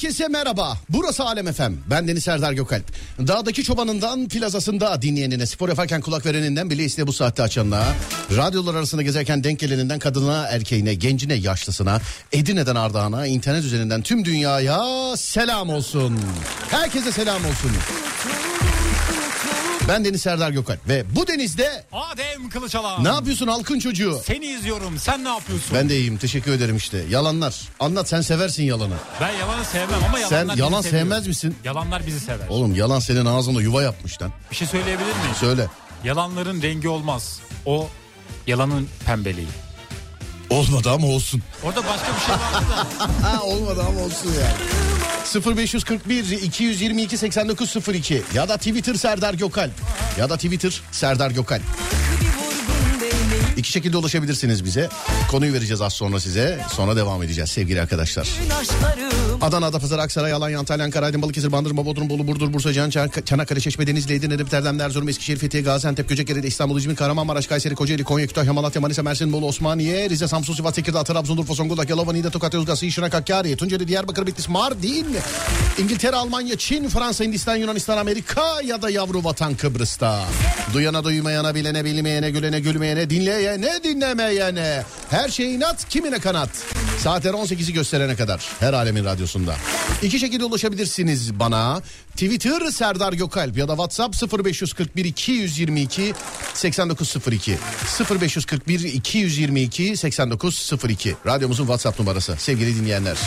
Herkese merhaba. Burası Alem Efem. Ben Deniz Serdar Gökalp. Dağdaki çobanından plazasında dinleyenine, spor yaparken kulak vereninden bile iste bu saatte açanına, radyolar arasında gezerken denk geleninden kadına, erkeğine, gencine, yaşlısına, Edirne'den Ardahan'a, internet üzerinden tüm dünyaya selam olsun. Herkese selam olsun. Ben Deniz Serdar Gökalp ve bu denizde Adem Kılıçalan. ne yapıyorsun halkın çocuğu? Seni izliyorum. Sen ne yapıyorsun? Ben de iyiyim teşekkür ederim işte. Yalanlar. Anlat sen seversin yalanı. Ben yalanı sevmem ama Sen yalanlar bizi yalan seviyor. sevmez misin? Yalanlar bizi sever. Oğlum yalan senin ağzında yuva yapmış lan. Bir şey söyleyebilir miyim? Söyle. Yalanların rengi olmaz. O yalanın pembeliği. Olmadı ama olsun. Orada başka bir şey vardı da. Ha olmadı ama olsun ya. 0541 222 8902 ya da Twitter Serdar Gökalp ya da Twitter Serdar değmeyin İki şekilde ulaşabilirsiniz bize. Konuyu vereceğiz az sonra size. Sonra devam edeceğiz sevgili arkadaşlar. aşklarım Adana, Adapazarı, Aksaray, Alanya, Antalya, Ankara, Aydın, Balıkesir, Bandırma, Bodrum, Bolu, Burdur, Bursa, Can, Çan- Çanakkale, Çeşme, Denizli, Edirne, Erdem, Erzurum, Eskişehir, Fethiye, Gaziantep, Göcekere, İstanbul, İzmir, Kahramanmaraş, Kayseri, Kocaeli, Konya, Kütahya, Malatya, Manisa, Mersin, Bolu, Osmaniye, Rize, Samsun, Sivas, Tekirdağ, Trabzon, Urfa, Zonguldak, Yalova, Niğde, Tokat, Yozgat, Şırnak, Hakkari, Tunceli, Diyarbakır, Bitlis, Mardin, İngiltere, Almanya, Çin, Fransa, Hindistan, Yunanistan, Amerika ya da yavru vatan Kıbrıs'ta. Duyana duymayana, bilene bilmeyene, gülene gülmeyene, dinleyene dinlemeyene. Her şey inat, kimine kanat. Saatler 18'i gösterene kadar her alemin radyosunda. İki şekilde ulaşabilirsiniz bana. Twitter Serdar Gökalp ya da WhatsApp 0541 222 8902. 0541 222 8902. Radyomuzun WhatsApp numarası sevgili dinleyenler.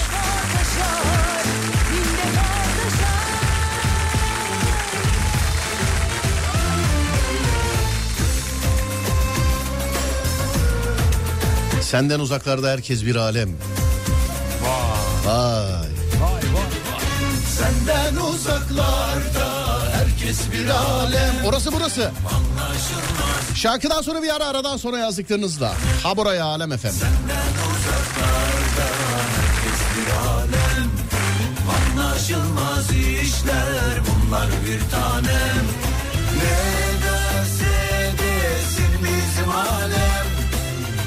Senden uzaklarda herkes bir alem. Vay. Senden uzaklarda herkes bir alem. Orası burası. Şarkıdan sonra bir ara aradan sonra yazdıklarınızla. Ha buraya alem efendim. Anlaşılmaz işler bunlar bir tanem Ne derse desin bizim alem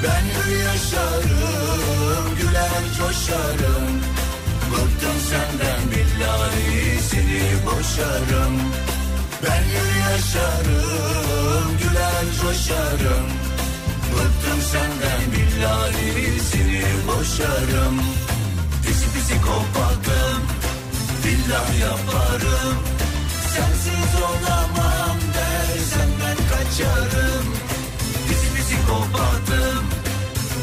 Ben yaşarım güler coşarım seni boşarım Ben hür yaşarım güler coşarım. Bıktım senden billahi seni boşarım. Pisi pisi kopatım Billah yaparım. Sensiz olamam der Senden kaçarım. Pisi pisi kopatım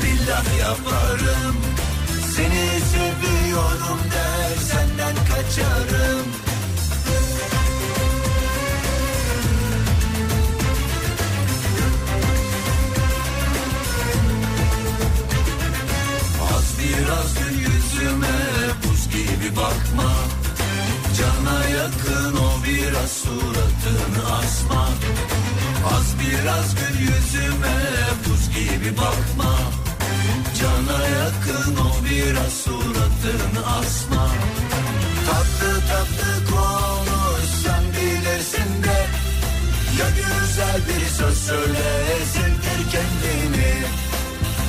Billah yaparım. Seni seviyorum der Senden kaçarım Az biraz gül yüzüme buz gibi bakma. Cana yakın o biraz suratını asma. Az biraz gül yüzüme buz gibi bakma. Cana yakın o biraz suratını asma. Tatlı tatlı konuş sen bilirsin de. Ya güzel bir söz söyle sevdir kendini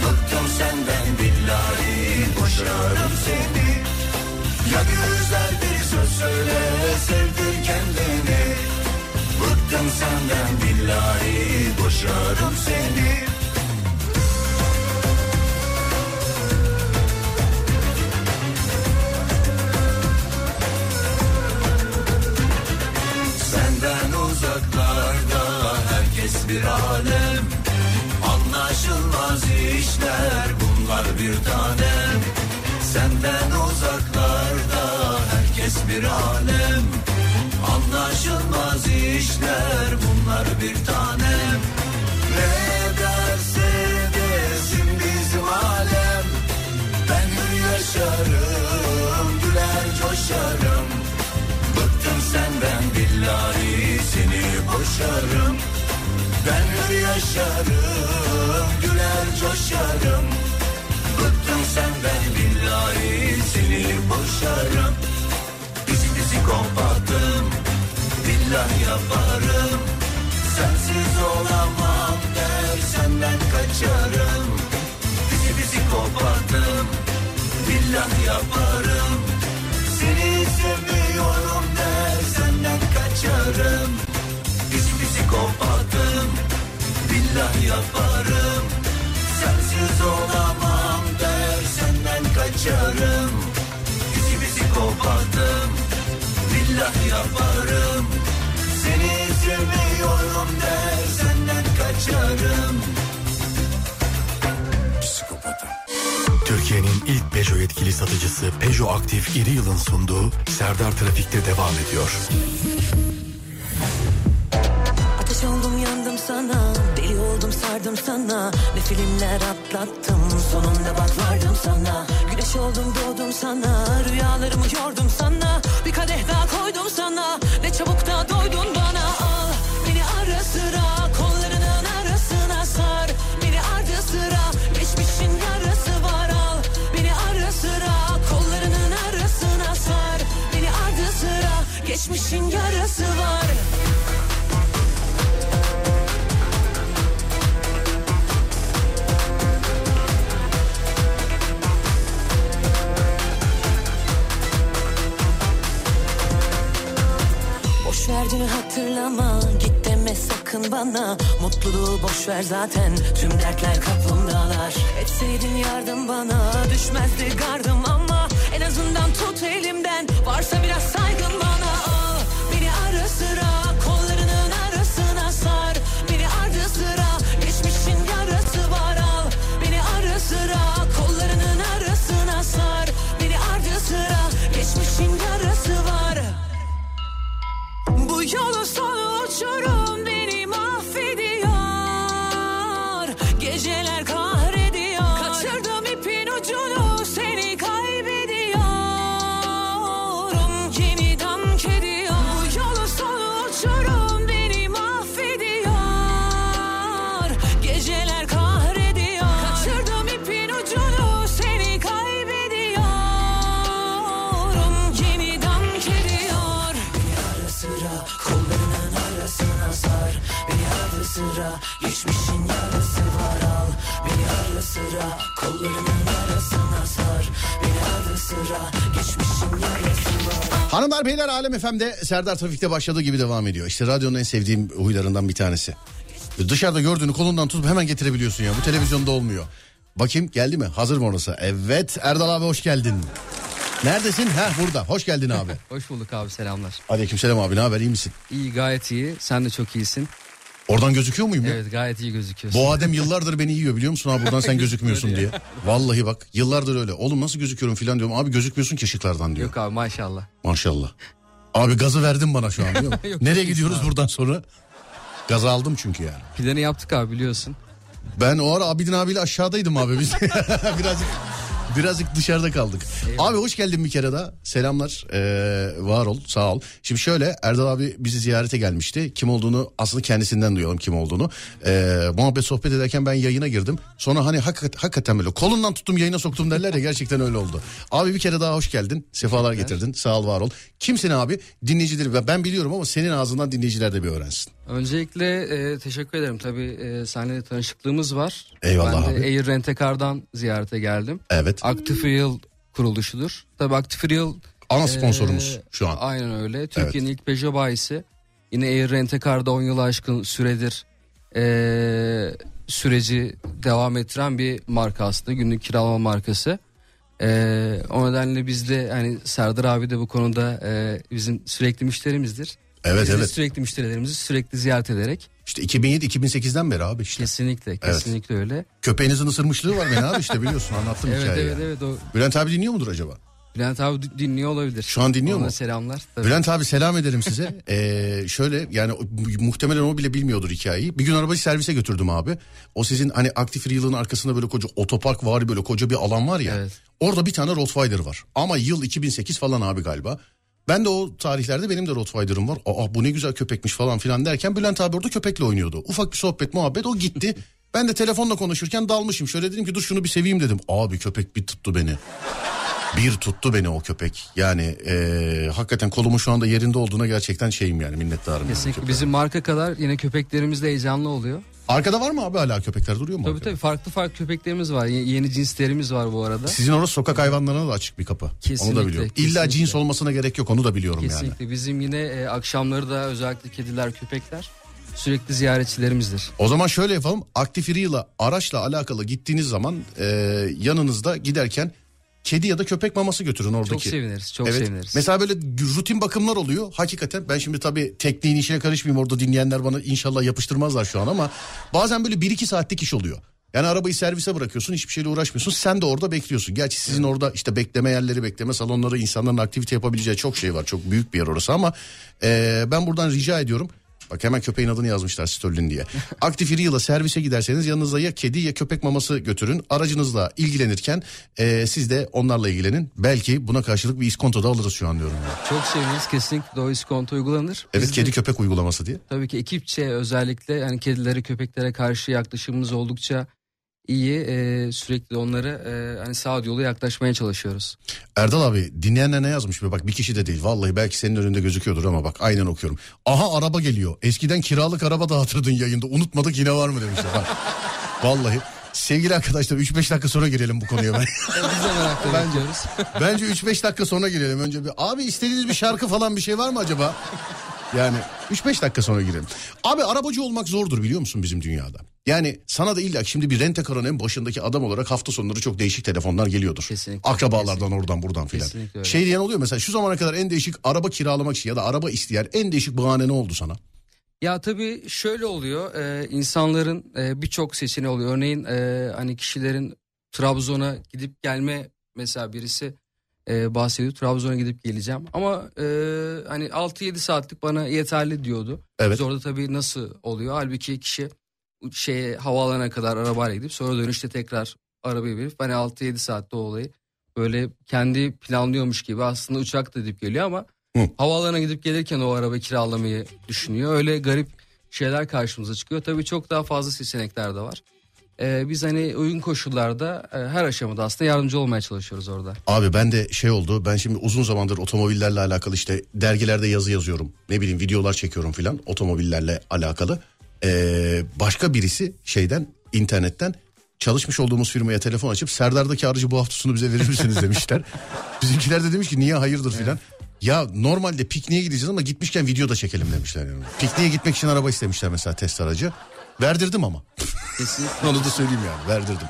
Bıktım senden billahi boşarım seni. Ya güzel bir söz söyle sevdir kendini. Bıktım senden billahi boşarım seni. Senden uzaklarda herkes bir alem işler bunlar bir tanem Senden uzaklarda herkes bir alem. Anlaşılmaz işler bunlar bir tanem Ne derse desin bizim alem. Ben hür yaşarım güler coşarım. Bıktım senden billahi seni boşarım. Ben hür yaşarım coşarım. Bıktım senden billahi seni boşarım. Bizi bizi kompattım billah yaparım. Sensiz olamam der senden kaçarım. Bizi bizi kopardım billah yaparım. Seni sevmiyorum der senden kaçarım. Bizi bizi kopardım billah yaparım Sensiz olamam der senden kaçarım. Bizi bizi kopardım billah yaparım. Seni sevmiyorum der senden kaçarım. Türkiye'nin ilk Peugeot yetkili satıcısı Peugeot Aktif İri Yıl'ın sunduğu Serdar Trafik'te devam ediyor. Sardım sana. Ne filmler atlattım Sonunda bak vardım sana. Güneş oldum doğdum sana. Rüyalarımı yordum sana. Bir kadeh daha koydum sana. Ne çabuk da doydun bana. Al beni ara sıra Kollarının arasına sar. Beni ardı sıra Geçmişin yarası var. Al Beni ara sıra Kollarının arasına sar. Beni ardı sıra Geçmişin yarası Verdiğini hatırlama Git deme sakın bana. Mutluluğu boş ver zaten Tüm dertler kapımdalar. Etseydin yardım bana Düşmezdi gardım ama. En azından tut elimden Varsa biraz saygın Hanımlar beyler Alem FM'de Serdar Trafik'te başladığı gibi devam ediyor. İşte radyonun en sevdiğim huylarından bir tanesi. Dışarıda gördüğünü kolundan tutup hemen getirebiliyorsun ya. Bu televizyonda olmuyor. Bakayım geldi mi? Hazır mı orası? Evet Erdal abi hoş geldin. Neredesin? Ha burada. Hoş geldin abi. Hoş bulduk abi selamlar. Aleykümselam abi ne haber iyi misin? İyi gayet iyi. Sen de çok iyisin. Oradan gözüküyor muyum ya? Evet gayet iyi gözüküyorsun. Bu Adem yıllardır beni yiyor biliyor musun abi buradan sen gözükmüyorsun diye. Vallahi bak yıllardır öyle. Oğlum nasıl gözüküyorum filan diyorum. Abi gözükmüyorsun ki ışıklardan diyor. Yok abi maşallah. Maşallah. Abi gazı verdin bana şu an biliyor musun? Yok, Nereye gidiyoruz abi. buradan sonra? Gazı aldım çünkü yani. Planı yaptık abi biliyorsun. Ben o ara Abidin abiyle aşağıdaydım abi biz. Birazcık Birazcık dışarıda kaldık. Abi hoş geldin bir kere daha. Selamlar. Ee, var ol. Sağ ol. Şimdi şöyle Erdal abi bizi ziyarete gelmişti. Kim olduğunu aslında kendisinden duyalım kim olduğunu. Ee, muhabbet sohbet ederken ben yayına girdim. Sonra hani hakikat, hakikaten böyle kolundan tuttum yayına soktum derler ya gerçekten öyle oldu. Abi bir kere daha hoş geldin. Sefalar getirdin. Sağ ol var ol. Kimsin abi? Dinleyicileri ben biliyorum ama senin ağzından dinleyiciler de bir öğrensin. Öncelikle e, teşekkür ederim. Tabii e, seninle tanışıklığımız var. Eyvallah ben de abi. Air Rent-A-Car'dan ziyarete geldim. Evet. Active Real kuruluşudur. Tabii Active Real... Ana sponsorumuz e, şu an. Aynen öyle. Türkiye'nin ilk Peugeot bayisi. Yine Air Rent-A-Car'da 10 yıl aşkın süredir e, süreci devam ettiren bir marka aslında. Günlük kiralama markası. E, o nedenle biz de hani Serdar abi de bu konuda e, bizim sürekli müşterimizdir. Evet Biz evet. sürekli müşterilerimizi sürekli ziyaret ederek İşte 2007-2008'den beri abi işte. kesinlikle kesinlikle öyle. Köpeğinizin ısırmışlığı var beni abi işte biliyorsun anlattım Evet hikayeyi. evet evet o Bülent abi dinliyor mudur acaba? Bülent abi dinliyor olabilir. Şu an dinliyor Ona mu? selamlar. Tabii. Bülent abi selam ederim size. Ee, şöyle yani muhtemelen o bile bilmiyordur hikayeyi. Bir gün arabayı servise götürdüm abi. O sizin hani aktif yılın arkasında böyle koca otopark var böyle koca bir alan var ya. Evet. Orada bir tane Rottweiler var. Ama yıl 2008 falan abi galiba. Ben de o tarihlerde benim de Rottweiler'ım var. Aa bu ne güzel köpekmiş falan filan derken Bülent abi orada köpekle oynuyordu. Ufak bir sohbet muhabbet o gitti. Ben de telefonla konuşurken dalmışım. Şöyle dedim ki dur şunu bir seveyim dedim. Abi köpek bir tuttu beni. Bir tuttu beni o köpek. Yani eee, hakikaten kolumun şu anda yerinde olduğuna gerçekten şeyim yani minnettarım. yani Kesinlikle köpeğe. bizim marka kadar yine köpeklerimiz de heyecanlı oluyor. Arkada var mı abi hala köpekler duruyor mu? Tabii arkada? tabii farklı farklı köpeklerimiz var. Ye- Yeni cinslerimiz var bu arada. Sizin orası sokak hayvanlarına da açık bir kapı. onu Kesinlikle, da biliyorum. İlla kesinlikle. cins olmasına gerek yok onu da biliyorum yani. Kesinlikle bizim yine e, akşamları da özellikle kediler, köpekler sürekli ziyaretçilerimizdir. O zaman şöyle yapalım. Aktif Real'a araçla alakalı gittiğiniz zaman eee, yanınızda giderken kedi ya da köpek maması götürün oradaki. Çok seviniriz, çok evet. seviniriz. Mesela böyle rutin bakımlar oluyor. Hakikaten ben şimdi tabii tekniğin işine karışmayayım. Orada dinleyenler bana inşallah yapıştırmazlar şu an ama bazen böyle 1-2 saatlik iş oluyor. Yani arabayı servise bırakıyorsun hiçbir şeyle uğraşmıyorsun. Sen de orada bekliyorsun. Gerçi sizin orada işte bekleme yerleri, bekleme salonları, insanların aktivite yapabileceği çok şey var. Çok büyük bir yer orası ama eee, ben buradan rica ediyorum. Bak hemen köpeğin adını yazmışlar Sterling diye. Aktif Real'a servise giderseniz yanınızda ya kedi ya köpek maması götürün. Aracınızla ilgilenirken eee, siz de onlarla ilgilenin. Belki buna karşılık bir iskonto da alırız şu an diyorum. ya. Çok seviniriz. Kesinlikle o iskonto uygulanır. Evet Biz de kedi köpek uygulaması diye. Tabii ki ekipçe özellikle yani kedilere, köpeklere karşı yaklaşımımız oldukça iyi. E, sürekli onlara e, hani sağduyulu yaklaşmaya çalışıyoruz. Erdal abi dinleyenler ne yazmış be bak bir kişi de değil. Vallahi belki senin önünde gözüküyordur ama bak aynen okuyorum. Aha araba geliyor. Eskiden kiralık araba dağıtırdın yayında. Unutmadık yine var mı demişler. Bak. Vallahi sevgili arkadaşlar 3-5 dakika sonra girelim bu konuya ben. Biz de merakla bekliyoruz. Bence 3-5 dakika sonra girelim önce bir. Abi istediğiniz bir şarkı falan bir şey var mı acaba? Yani 3-5 dakika sonra girelim. Abi arabacı olmak zordur biliyor musun bizim dünyada? Yani sana da illa şimdi bir rente en başındaki adam olarak hafta sonları çok değişik telefonlar geliyordur. Kesinlikle, Akrabalardan oradan buradan filan. Kesinlikle. Şey diyen oluyor mesela şu zamana kadar en değişik araba kiralamak için ya da araba isteyen en değişik bahane ne oldu sana? Ya tabii şöyle oluyor. e, insanların e, birçok seçeneği oluyor. Örneğin e, hani kişilerin Trabzon'a gidip gelme mesela birisi e, bahsediyor. Trabzon'a gidip geleceğim. Ama e, hani 6-7 saatlik bana yeterli diyordu. Evet. Biz orada tabii nasıl oluyor? Halbuki kişi şeye havaalanına kadar arabayla gidip sonra dönüşte tekrar arabayı verip hani 6-7 saatte o olayı böyle kendi planlıyormuş gibi aslında uçakla gidip geliyor ama Hı. havaalanına gidip gelirken o arabayı kiralamayı düşünüyor. Öyle garip şeyler karşımıza çıkıyor. Tabii çok daha fazla seçenekler de var. Ee, biz hani uygun koşullarda e, her aşamada aslında yardımcı olmaya çalışıyoruz orada. Abi ben de şey oldu ben şimdi uzun zamandır otomobillerle alakalı işte dergilerde yazı yazıyorum. Ne bileyim videolar çekiyorum filan otomobillerle alakalı. Ee, başka birisi şeyden internetten çalışmış olduğumuz firmaya telefon açıp Serdar'daki aracı bu hafta sonu bize verir misiniz demişler. Bizimkiler de demiş ki niye hayırdır filan. Ya normalde pikniğe gideceğiz ama gitmişken video da çekelim demişler. Yani. Pikniğe gitmek için araba istemişler mesela test aracı. Verdirdim ama. Kesinlikle. Onu da söyleyeyim yani verdirdim.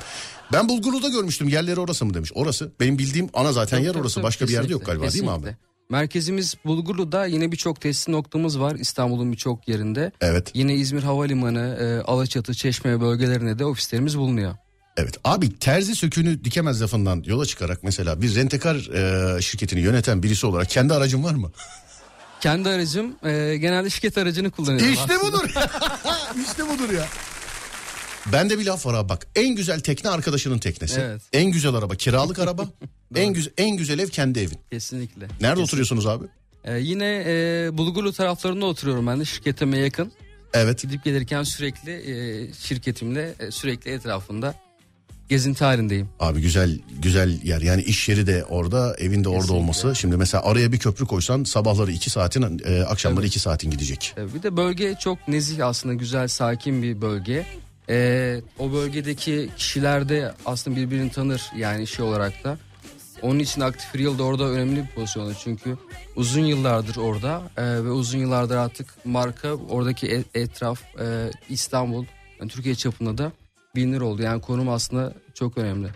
Ben Bulgurlu'da görmüştüm yerleri orası mı demiş. Orası benim bildiğim ana zaten yer Tabii, orası. tabii, Başka bir yerde yok kesinlikle, galiba değil mi abi? kesinlikle. Merkezimiz Bulgurlu'da yine birçok teslim noktamız var İstanbul'un birçok yerinde. Evet. Yine İzmir Havalimanı, e, Alaçatı, Çeşme bölgelerinde de ofislerimiz bulunuyor. Evet abi terzi söküğünü dikemez lafından yola çıkarak mesela bir rentekar e, şirketini yöneten birisi olarak kendi aracın var mı? Kendi aracım e, genelde şirket aracını kullanıyorum. işte aslında. budur. işte budur ya. Bende bir laf var abi bak. En güzel tekne arkadaşının teknesi. Evet. En güzel araba kiralık araba. en güzel en güzel ev kendi evin. Kesinlikle. Nerede oturuyorsunuz abi? Ee, yine e, Bulgurlu taraflarında oturuyorum ben de şirketime yakın. Evet. Gidip gelirken sürekli e, şirketimle e, sürekli etrafında gezinti halindeyim. Abi güzel güzel yer. Yani iş yeri de orada, evin de orada olması. Şimdi mesela araya bir köprü koysan sabahları iki saatin, e, akşamları iki saatin gidecek. E, Bir de bölge çok nezih aslında güzel sakin bir bölge. E, o bölgedeki kişiler de aslında birbirini tanır yani şey olarak da. Onun için Aktif Real de orada önemli bir pozisyonda çünkü uzun yıllardır orada e, ve uzun yıllardır artık marka oradaki e- etraf e, İstanbul yani Türkiye çapında da bilinir oldu. Yani konum aslında çok önemli.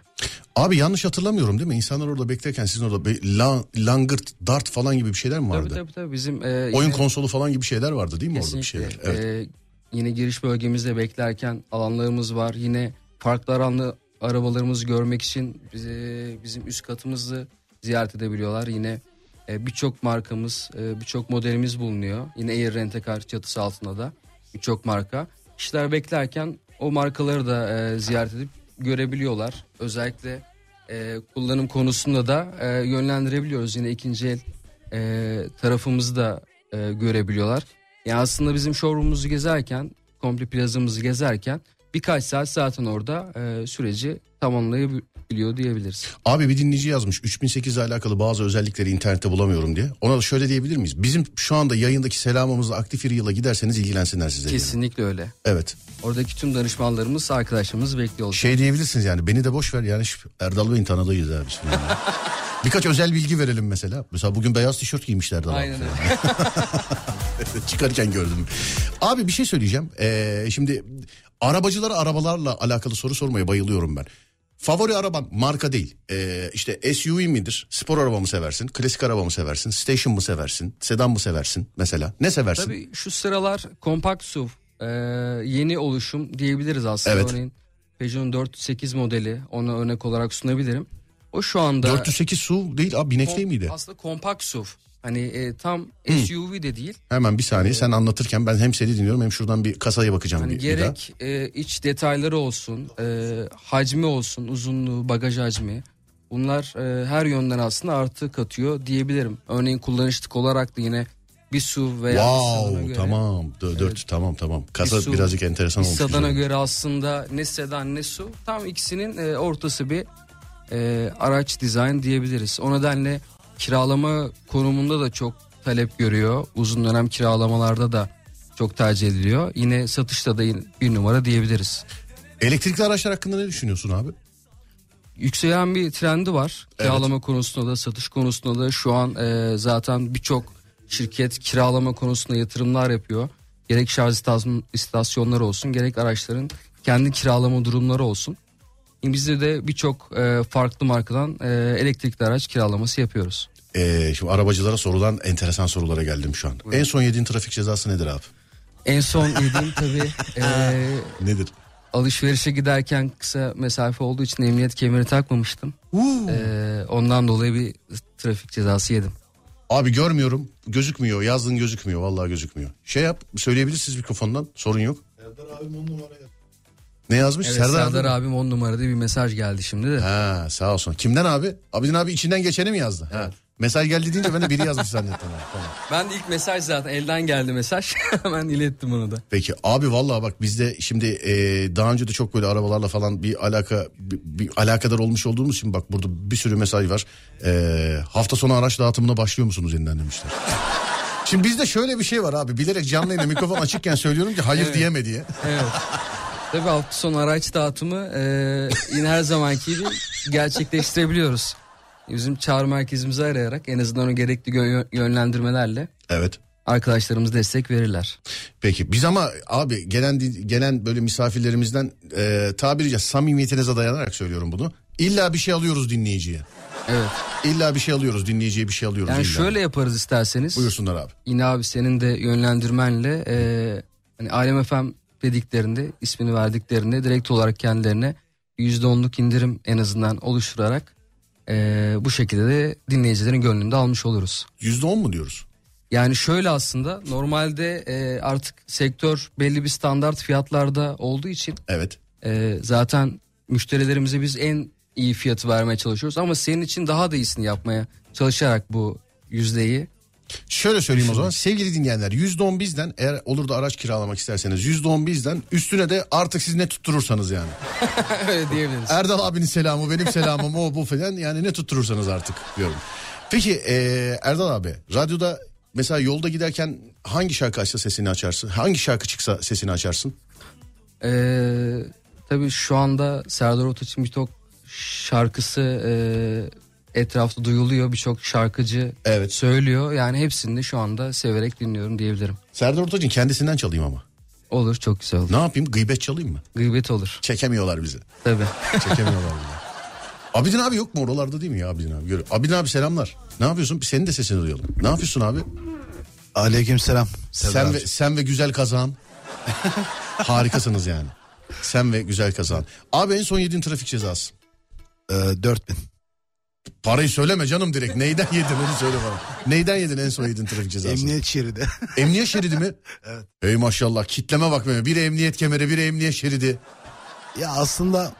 Abi yanlış hatırlamıyorum değil mi? İnsanlar orada beklerken sizin orada bir la- langırt, dart falan gibi bir şeyler mi vardı? Tabii tabii tabii bizim e, Oyun yine- konsolu falan gibi şeyler vardı değil mi orada bir Kesinlikle. şeyler? Evet. Ee, yine giriş bölgemizde beklerken alanlarımız var. Yine farklı alanlı arabalarımızı görmek için bize, bizim üst katımızı ziyaret edebiliyorlar. Yine e, birçok markamız, e, birçok modelimiz bulunuyor. Yine Air Rent-A-Car çatısı altında da birçok marka. Kişiler beklerken o markaları da e, ziyaret edip görebiliyorlar. Özellikle e, kullanım konusunda da e, yönlendirebiliyoruz. Yine ikinci el e, tarafımızı da e, görebiliyorlar. Yani aslında bizim showroom'umuzu gezerken, komple plazamızı gezerken birkaç saat zaten orada e, süreci tamamlayabiliyor diyebiliriz. Abi bir dinleyici yazmış 3008 ile alakalı bazı özellikleri internette bulamıyorum diye. Ona da şöyle diyebilir miyiz? Bizim şu anda yayındaki selamımızla aktif bir yıla giderseniz ilgilensinler size. diyelim. Kesinlikle öyle. Evet. Oradaki tüm danışmanlarımız, arkadaşlarımız bekliyor olacak. Şey diyebilirsiniz yani beni de boş ver yani Erdal Bey'in tanıdığıyız abi. Birkaç özel bilgi verelim mesela. Mesela bugün beyaz tişört giymişler Erdal abi. Aynen öyle. Çıkarken gördüm. Abi bir şey söyleyeceğim. Ee, şimdi arabacılara arabalarla alakalı soru sormaya bayılıyorum ben. Favori araban marka değil. Ee, işte SUV midir? Spor araba mı seversin? Klasik araba mı seversin? Station mı seversin? Sedan mı seversin mesela? Ne seversin? Tabii şu sıralar kompakt SUV e, yeni oluşum diyebiliriz aslında. Evet. Örneğin Peugeot'un 408 modeli ona örnek olarak sunabilirim. O şu anda 408 SUV değil abi binek değil kom- miydi? aslında kompakt SUV. Hani e, tam SUV de değil. Hemen bir saniye sen anlatırken ben hem seni dinliyorum hem şuradan bir kasaya bakacağım Hani bir, bir daha. gerek e, iç detayları olsun, e, hacmi olsun, uzunluğu, bagaj hacmi. Bunlar e, her yönden aslında artı katıyor diyebilirim. Örneğin kullanışlık olarak da yine bir SUV veya Wow göre, tamam Dö- dört tamam tamam kasa bir SUV, birazcık enteresan olmuş. sedana göre aslında ne sedan ne SUV tam ikisinin e, ortası bir e, araç dizayn diyebiliriz. O nedenle kiralama konumunda da çok talep görüyor. Uzun dönem kiralamalarda da çok tercih ediliyor. Yine satışta da bir numara diyebiliriz. Elektrikli araçlar hakkında ne düşünüyorsun abi? Yükselen bir trendi var. Kiralama konusunda da satış konusunda da şu an e, zaten birçok şirket kiralama konusunda yatırımlar yapıyor. Gerek şarj istasyon- istasyonları olsun gerek araçların kendi kiralama durumları olsun. Bizde de birçok e, farklı markadan e, elektrikli araç kiralaması yapıyoruz. Ee, şimdi arabacılara sorulan enteresan sorulara geldim şu an. En son yediğin trafik cezası nedir abi? En son yediğim tabii e, Nedir? alışverişe giderken kısa mesafe olduğu için emniyet kemeri takmamıştım. E, ondan dolayı bir trafik cezası yedim. Abi görmüyorum. Gözükmüyor. Yazdığın gözükmüyor. Vallahi gözükmüyor. Şey yap. Söyleyebilirsiniz mikrofondan. Sorun yok. Ne yazmış? Evet, Serdar, Serdar, abi. abim on numarada bir mesaj geldi şimdi de. Ha sağ olsun. Kimden abi? Abidin abi içinden geçeni mi yazdı? Ha. Mesaj geldi deyince ben de biri yazmış zannettim. Tamam. Ben de ilk mesaj zaten elden geldi mesaj. Hemen ilettim onu da. Peki abi vallahi bak bizde şimdi e, daha önce de çok böyle arabalarla falan bir alaka bir, bir alakadar olmuş olduğumuz için bak burada bir sürü mesaj var. E, hafta sonu araç dağıtımına başlıyor musunuz yeniden demişler. Şimdi bizde şöyle bir şey var abi bilerek canlı yayında mikrofon açıkken söylüyorum ki hayır diyeme diye. Evet. Tabii hafta sonu araç dağıtımı e, yine her zamanki gibi gerçekleştirebiliyoruz. Bizim çağrı merkezimizi arayarak en azından o gerekli gö- yönlendirmelerle Evet. arkadaşlarımız destek verirler. Peki biz ama abi gelen gelen böyle misafirlerimizden e, tabiri caizse samimiyetinize dayanarak söylüyorum bunu. İlla bir şey alıyoruz dinleyiciye. Evet. İlla bir şey alıyoruz dinleyiciye bir şey alıyoruz. Yani illa. şöyle yaparız isterseniz. Buyursunlar abi. Yine abi senin de yönlendirmenle e, hani Alem FM dediklerinde ismini verdiklerinde direkt olarak kendilerine %10'luk indirim en azından oluşturarak e, bu şekilde de dinleyicilerin gönlünde almış oluruz. Yüzde on mu diyoruz? Yani şöyle aslında normalde e, artık sektör belli bir standart fiyatlarda olduğu için Evet. Ee, zaten müşterilerimize biz en iyi fiyatı vermeye çalışıyoruz ama senin için daha da iyisini yapmaya çalışarak bu yüzdeyi Şöyle söyleyeyim o zaman sevgili dinleyenler %10 bizden eğer olur da araç kiralamak isterseniz %10 bizden üstüne de artık siz ne tutturursanız yani. öyle diyebiliriz. Erdal abinin selamı benim selamım o bu falan yani ne tutturursanız artık diyorum. Peki eee, Erdal abi radyoda mesela yolda giderken hangi şarkı açsa sesini açarsın? Hangi şarkı çıksa sesini açarsın? Ee, tabii şu anda Serdar Ortaç'ın birçok şarkısı e, etrafta duyuluyor. Birçok şarkıcı Evet. söylüyor. Yani hepsini de şu anda severek dinliyorum diyebilirim. Serdar Ortaç'ın kendisinden çalayım ama. Olur çok güzel olur. Ne yapayım gıybet çalayım mı? Gıybet olur. Çekemiyorlar bizi. Tabii. Çekemiyorlar bizi. Abidin abi yok mu oralarda değil mi ya Abidin abi? Gör. Abidin abi selamlar. Ne yapıyorsun? Senin de sesini duyalım. Ne yapıyorsun abi? Aleyküm selam. Sen ve, sen ve güzel kazan. Harikasınız yani. Sen ve güzel kazan. Abi en son yediğin trafik cezası. Ee, 4000. Parayı söyleme canım direkt. Neyden yedin onu söyle bana. Neyden yedin en son yediğin trafik cezası? Emniyet şeridi. Emniyet şeridi mi? evet. Ey maşallah kitleme bak. Biri emniyet kemeri biri emniyet şeridi. ya aslında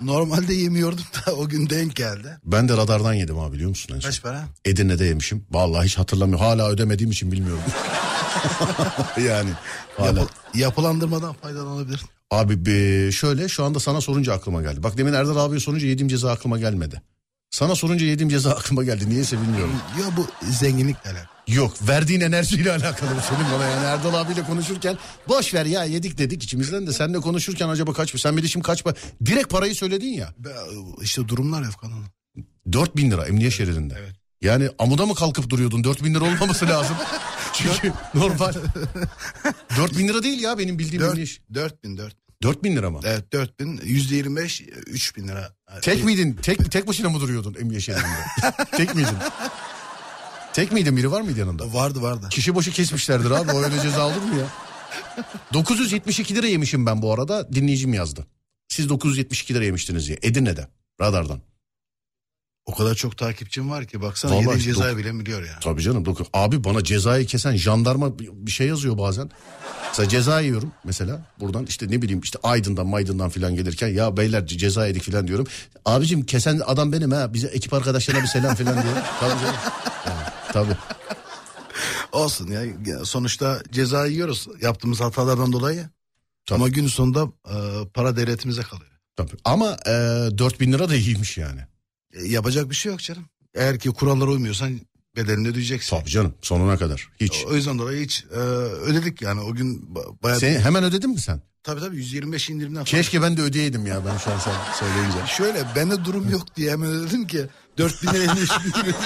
normalde yemiyordum da o gün denk geldi. Ben de radardan yedim abi biliyor musun en son? Kaç para? Edirne'de yemişim. Vallahi hiç hatırlamıyorum. Hala ödemediğim için bilmiyorum. yani hala. Yapı- yapılandırmadan faydalanabilir. Abi be- şöyle şu anda sana sorunca aklıma geldi. Bak demin Erdal abiye sorunca yediğim ceza aklıma gelmedi. Sana sorunca yediğim ceza aklıma geldi. Niyeyse bilmiyorum. Ya bu zenginlikle alakalı. Yok verdiğin enerjiyle alakalı bu senin bana yani Erdal abiyle konuşurken boş ver ya yedik dedik içimizden de seninle konuşurken acaba kaç sen bir şimdi kaç para direkt parayı söyledin ya Be- İşte durumlar yok kanun. 4000 lira emniyet şeridinde. Evet. Yani amuda mı kalkıp duruyordun 4000 lira olmaması lazım. Çünkü normal 4000 lira değil ya benim bildiğim emniyet. 4000 4000. 4000 lira mı? Evet 4000 yüzde 25 3000 lira. Tek miydin? Tek tek başına mı duruyordun emniyet şeridinde? tek miydin? Tek miydin biri var mıydı yanında? Vardı vardı. Kişi başı kesmişlerdir abi o öyle ceza olur mu ya? 972 lira yemişim ben bu arada dinleyicim yazdı. Siz 972 lira yemiştiniz diye Edirne'de radardan. O kadar çok takipçim var ki baksana Vallahi yediğin cezayı bile biliyor ya. Tabii canım dokuz. Abi bana cezayı kesen jandarma bir şey yazıyor bazen. Mesela ceza yiyorum mesela buradan işte ne bileyim işte Aydın'dan Maydın'dan filan gelirken ya beyler ce- ceza yedik filan diyorum. Abicim kesen adam benim ha bize ekip arkadaşlarına bir selam filan diyor. Tabii canım. Yani, tabii. Olsun Ya sonuçta ceza yiyoruz yaptığımız hatalardan dolayı. Tabii. Ama gün sonunda e, para devletimize kalıyor. tabii. Ama e, 4000 lira da iyiymiş yani. E, yapacak bir şey yok canım. Eğer ki kurallara uymuyorsan bedelini ödeyeceksin. Tabii canım sonuna kadar hiç. O yüzden dolayı hiç e, ödedik yani o gün ba- bayağı... Sen hemen ödedin mi sen? Tabii tabii 125 indirimden falan. Keşke ben de ödeyeydim ya ben şu an sen söyleyince. Şöyle bende durum yok diye hemen ödedim ki 4000 lira 53 bin lira.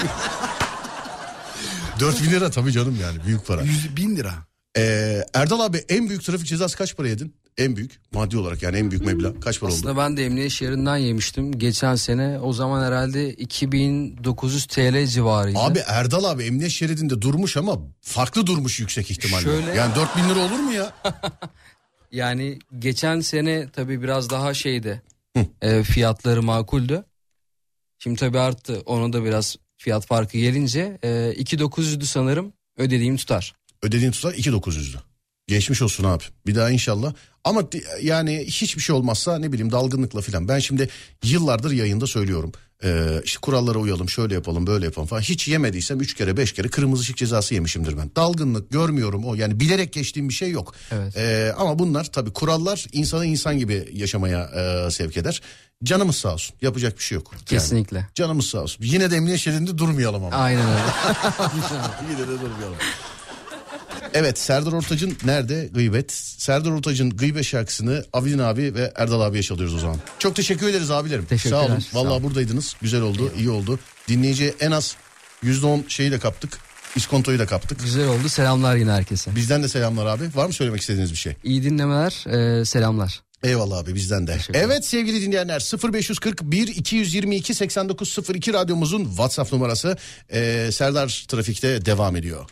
4000 lira tabii canım yani büyük para. 100 bin lira. Ee, Erdal abi en büyük trafik cezası kaç para yedin? En büyük maddi olarak yani en büyük meblağ kaç para oldu? Aslında ben de emniyet şehrinden yemiştim. Geçen sene o zaman herhalde 2900 TL civarıydı. Abi Erdal abi emniyet şeridinde durmuş ama farklı durmuş yüksek ihtimalle. Şöyle- Yani 4000 lira olur mu ya? Yani geçen sene tabii biraz daha şeydi. e, fiyatları makuldü. Şimdi tabii arttı. Ona da biraz fiyat farkı gelince e, 2900'dü sanırım ödediğim tutar. Ödediğin tutar 2900'dü. Geçmiş olsun abi. Bir daha inşallah. Ama yani hiçbir şey olmazsa ne bileyim dalgınlıkla filan. Ben şimdi yıllardır yayında söylüyorum. Ee, işte kurallara uyalım şöyle yapalım böyle yapalım falan. Hiç yemediysem 3 kere 5 kere kırmızı ışık cezası yemişimdir ben. Dalgınlık görmüyorum o yani bilerek geçtiğim bir şey yok. Evet. Ee, ama bunlar tabii kurallar insanı insan gibi yaşamaya e, sevk eder. Canımız sağ olsun yapacak bir şey yok. Yani Kesinlikle. canımız sağ olsun. Yine de emniyet şeridinde durmayalım ama. Aynen öyle. Yine de durmayalım. Evet Serdar Ortaç'ın nerede gıybet? Serdar Ortaç'ın gıybet şarkısını Avidin abi ve Erdal abiye çalıyoruz o zaman. Çok teşekkür ederiz abilerim. Teşekkürler, Sağ olun. sağ Vallahi olun. buradaydınız. Güzel oldu, iyi oldu. Dinleyiciye en az %10 şeyi de kaptık. İskontoyu da kaptık. Güzel oldu. Selamlar yine herkese. Bizden de selamlar abi. Var mı söylemek istediğiniz bir şey? İyi dinlemeler. e, selamlar. Eyvallah abi bizden de. Evet sevgili dinleyenler 0541 222 8902 radyomuzun WhatsApp numarası. Ee, Serdar Trafik'te devam ediyor.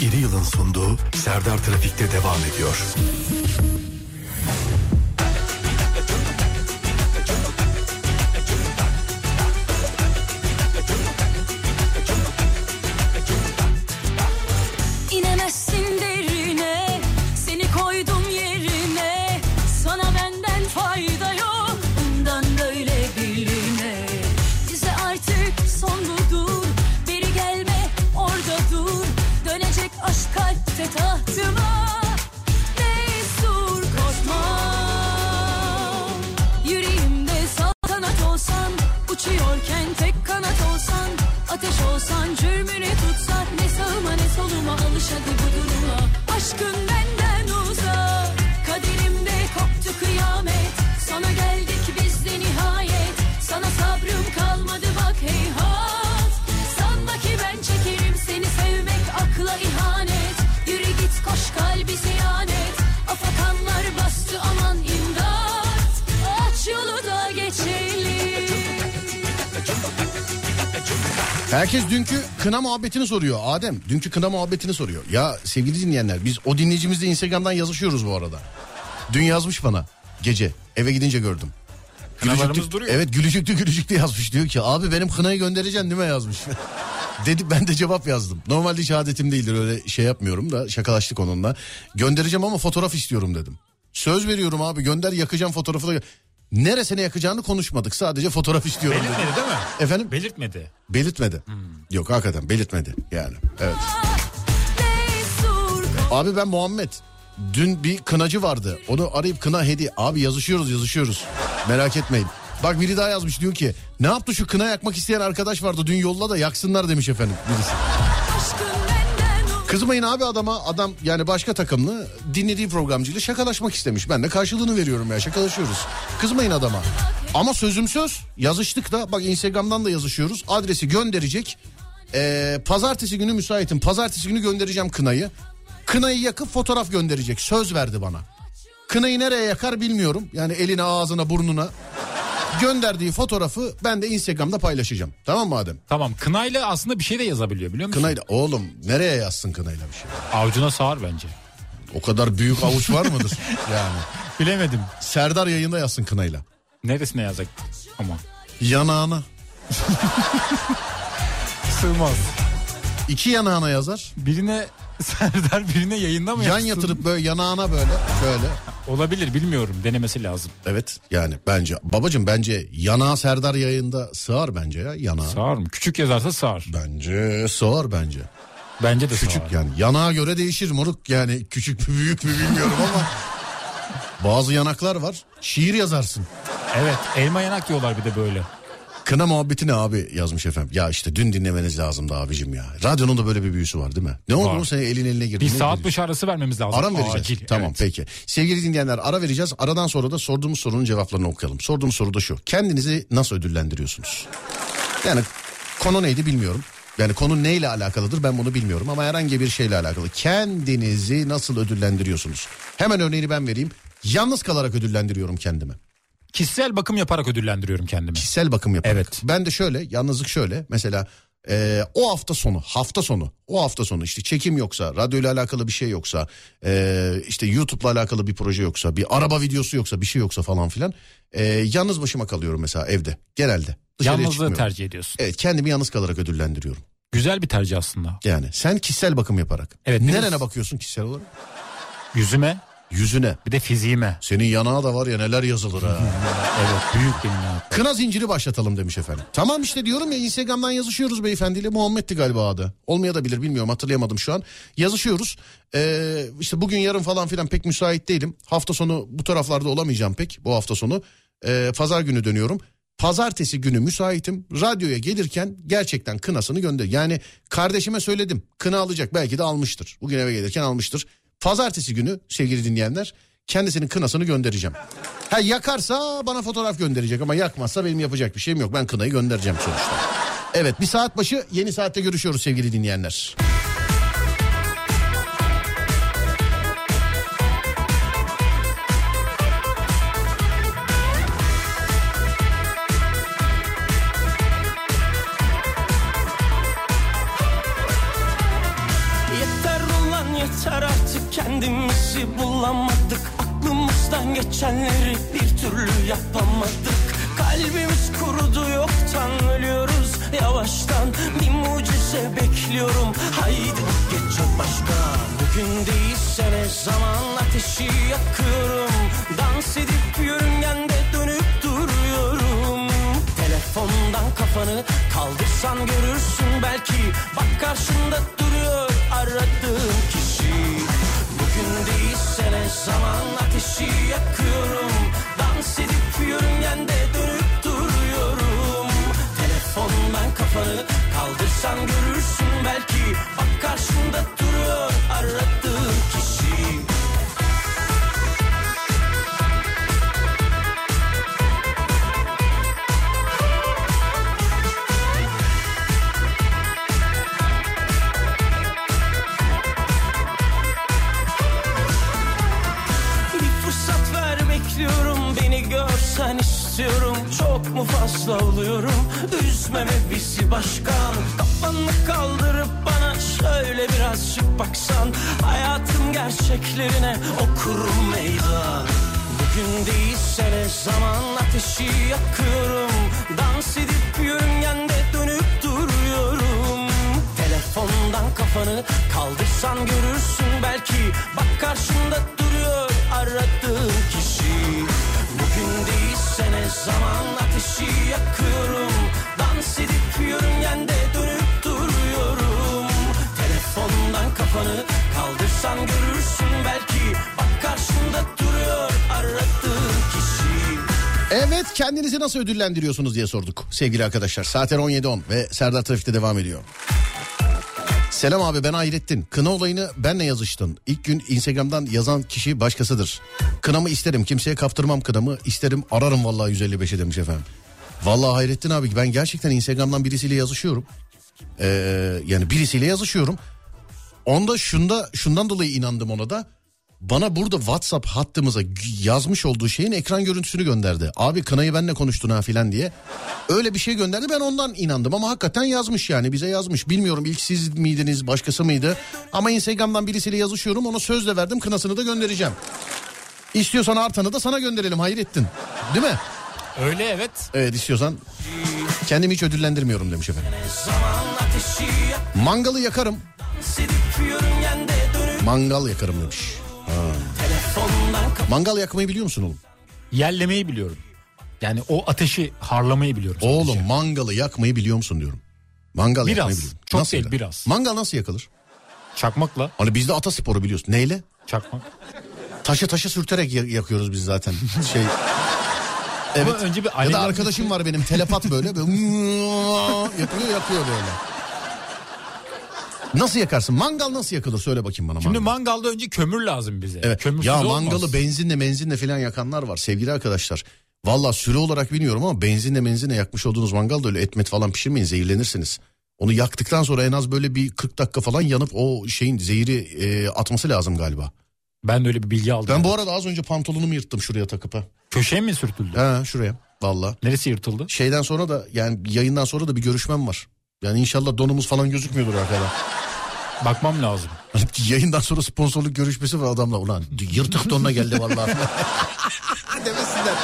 İri Yıl'ın sunduğu Serdar Trafik'te devam ediyor. Uçuyorken tek kanat olsan Ateş olsan cürmüne tutsan Ne sağıma ne soluma alış hadi bu duruma. Aşkın benden uzak Kaderimde koptu kıyamet. Sana geldik Herkes dünkü kına muhabbetini soruyor. Adem dünkü kına muhabbetini soruyor. Ya sevgili dinleyenler biz o dinleyicimizle Instagram'dan yazışıyoruz bu arada. Dün yazmış bana gece eve gidince gördüm. Gülücüklü- duruyor. Evet gülücüklü gülücüklü yazmış diyor ki abi benim kınayı göndereceksin değil mi yazmış. Dedi ben de cevap yazdım. Normalde hiç adetim değildir öyle şey yapmıyorum da şakalaştık onunla. Göndereceğim ama fotoğraf istiyorum dedim. Söz veriyorum abi gönder yakacağım fotoğrafı da. Neresine yakacağını konuşmadık sadece fotoğraf istiyorum dedi. Belirtmedi değil mi? Efendim? Belirtmedi. Belirtmedi. Yok hakikaten belirtmedi yani. Evet. Abi ben Muhammed. Dün bir kınacı vardı. Onu arayıp kına hediye. Abi yazışıyoruz yazışıyoruz. Merak etmeyin. Bak biri daha yazmış diyor ki ne yaptı şu kına yakmak isteyen arkadaş vardı dün yolla da yaksınlar demiş efendim birisi. Kızmayın abi adama adam yani başka takımlı dinlediği programcıyla şakalaşmak istemiş. Ben de karşılığını veriyorum ya şakalaşıyoruz. Kızmayın adama. Ama sözüm söz yazıştık da bak Instagram'dan da yazışıyoruz. Adresi gönderecek. Ee, pazartesi günü müsaitim. Pazartesi günü göndereceğim kınayı. Kınayı yakıp fotoğraf gönderecek. Söz verdi bana. Kınayı nereye yakar bilmiyorum. Yani eline ağzına burnuna. Gönderdiği fotoğrafı ben de Instagram'da paylaşacağım. Tamam mı Adem? Tamam kınayla aslında bir şey de yazabiliyor biliyor musun? Kınayla oğlum nereye yazsın kınayla bir şey? Avcuna sağar bence. O kadar büyük avuç var mıdır? Yani. Bilemedim. Serdar yayında yazsın kınayla. Neresine yazacak ama. Yanağına. Sığmaz. İki yanağına yazar. Birine Serdar birine yayında mı Yan yatırıp böyle yanağına böyle şöyle. Olabilir bilmiyorum denemesi lazım. Evet yani bence babacım bence yanağı Serdar yayında sığar bence ya yanağı. Sağır mı? Küçük yazarsa sağır. Bence sığar bence. Bence de Küçük sağır. yani yanağa göre değişir moruk yani küçük mü büyük mü bilmiyorum ama bazı yanaklar var şiir yazarsın. Evet elma yanak diyorlar bir de böyle. Kına muhabbeti ne abi yazmış efendim. Ya işte dün dinlemeniz lazımdı abicim ya. Radyonun da böyle bir büyüsü var değil mi? Ne oldu mu senin elin eline girdi? Bir saat başı arası vermemiz lazım. Ara mı vereceğiz? Acil, Tamam evet. peki. Sevgili dinleyenler ara vereceğiz. Aradan sonra da sorduğumuz sorunun cevaplarını okuyalım. Sorduğum soru da şu. Kendinizi nasıl ödüllendiriyorsunuz? Yani konu neydi bilmiyorum. Yani konu neyle alakalıdır ben bunu bilmiyorum ama herhangi bir şeyle alakalı. Kendinizi nasıl ödüllendiriyorsunuz? Hemen örneğini ben vereyim. Yalnız kalarak ödüllendiriyorum kendimi. Kişisel bakım yaparak ödüllendiriyorum kendimi. Kişisel bakım yaparak. Evet. Ben de şöyle yalnızlık şöyle mesela e, o hafta sonu hafta sonu o hafta sonu işte çekim yoksa radyoyla alakalı bir şey yoksa e, işte YouTube'la alakalı bir proje yoksa bir araba videosu yoksa bir şey yoksa falan filan e, yalnız başıma kalıyorum mesela evde genelde. Dışarıya Yalnızlığı çıkmıyorum. tercih ediyorsun. Evet kendimi yalnız kalarak ödüllendiriyorum. Güzel bir tercih aslında. Yani sen kişisel bakım yaparak. Evet, Nerene bakıyorsun kişisel olarak? Yüzüme Yüzüne. bir de fiziğime. Senin yanağı da var ya neler yazılır ha. Evet büyük benim ya. Kına zinciri başlatalım demiş efendim. Tamam işte diyorum ya Instagram'dan yazışıyoruz beyefendiyle. Muhammed'ti galiba adı. Olmayabilir bilmiyorum hatırlayamadım şu an. Yazışıyoruz. Ee, işte bugün yarın falan filan pek müsait değilim. Hafta sonu bu taraflarda olamayacağım pek bu hafta sonu. Ee, Pazar günü dönüyorum. Pazartesi günü müsaitim. Radyoya gelirken gerçekten kınasını gönder. Yani kardeşime söyledim. Kına alacak belki de almıştır. Bugün eve gelirken almıştır. Pazartesi günü sevgili dinleyenler kendisinin kınasını göndereceğim. Ha yakarsa bana fotoğraf gönderecek ama yakmazsa benim yapacak bir şeyim yok. Ben kınayı göndereceğim sonuçta. Evet bir saat başı yeni saatte görüşüyoruz sevgili dinleyenler. Bulamadık Aklımızdan geçenleri bir türlü yapamadık. Kalbimiz kurudu yoktan ölüyoruz yavaştan. Bir mucize bekliyorum. Haydi geç başka. Bugün değilse ne zaman ateşi yakıyorum. Dans edip yörüngende dönüp duruyorum. Telefondan kafanı kaldırsan görürsün. Belki Bak karşında duruyor aradığın kişi zaman ateşi yakıyorum. Dans edip yörüngende dönüp duruyorum. Telefondan kafanı kaldırsan görürsün. Belki Bak karşında duruyor. Aradığın Çok mu fazla oluyorum? Üzmeme bizi başkan? Kafanı kaldırıp bana şöyle birazcık baksan. Hayatın gerçeklerine okurum meydan. Bugün değilse ne zaman ateşi yakıyorum? Dans edip yörüngende dönüp duruyorum. Telefondan kafanı kaldırsan görürsün. Belki Bak karşında duruyor aradığın kişi zaman ateşi yakıyorum Dans edip yörüngende dönüp duruyorum Telefondan kafanı kaldırsan görürsün belki Bak karşında duruyor aradığın kişi Evet kendinizi nasıl ödüllendiriyorsunuz diye sorduk sevgili arkadaşlar. Saatler 17.10 ve Serdar Trafik'te devam ediyor. Selam abi ben Hayrettin. Kına olayını benle yazıştın. İlk gün Instagram'dan yazan kişi başkasıdır. Kınamı isterim kimseye kaptırmam kınamı. İsterim ararım vallahi 155'e demiş efendim. Vallahi Hayrettin abi ben gerçekten Instagram'dan birisiyle yazışıyorum. Ee, yani birisiyle yazışıyorum. Onda şunda şundan dolayı inandım ona da. Bana burada WhatsApp hattımıza yazmış olduğu şeyin ekran görüntüsünü gönderdi. Abi kınayı benle konuştun ha filan diye. Öyle bir şey gönderdi ben ondan inandım ama hakikaten yazmış yani bize yazmış. Bilmiyorum ilk siz miydiniz başkası mıydı? Ama Instagram'dan birisiyle yazışıyorum ona söz de verdim kınasını da göndereceğim. İstiyorsan artanı da sana gönderelim Hayrettin. Değil mi? Öyle evet. Evet istiyorsan kendimi hiç ödüllendirmiyorum demiş efendim. Mangalı yakarım. Mangal yakarım demiş. Mangal yakmayı biliyor musun oğlum? Yerlemeyi biliyorum. Yani o ateşi harlamayı biliyorum. sadece. Oğlum mangalı yakmayı biliyor musun diyorum. Mangal Biraz, yakmayı biliyorum. çok Nasıl değil, yakılır? biraz. Mangal nasıl yakılır? Çakmakla Hani bizde atasporu biliyorsun. Neyle? çakmak. Taşı taşı sürterek ya- yakıyoruz biz zaten. Şey Evet. Ama önce bir ya da arkadaşım var benim telepat böyle. böyle yapıyor yakıyor böyle. Nasıl yakarsın? Mangal nasıl yakılır? Söyle bakayım bana. Şimdi mangal. mangalda önce kömür lazım bize. Evet. Kömürsüz Ya olmaz. mangalı benzinle menzinle falan yakanlar var sevgili arkadaşlar. Valla süre olarak bilmiyorum ama benzinle menzinle yakmış olduğunuz mangalda öyle etmet falan pişirmeyin zehirlenirsiniz. Onu yaktıktan sonra en az böyle bir 40 dakika falan yanıp o şeyin zehri e, atması lazım galiba. Ben de öyle bir bilgi aldım. Ben bu arada az önce pantolonumu yırttım şuraya takıp ha. Köşeye mi sürtüldü? Ha şuraya valla. Neresi yırtıldı? Şeyden sonra da yani yayından sonra da bir görüşmem var. Yani inşallah donumuz falan gözükmüyordur arkada. Bakmam lazım. Hani yayından sonra sponsorluk görüşmesi var adamla. Ulan yırtık donuna geldi vallahi. Demesinler.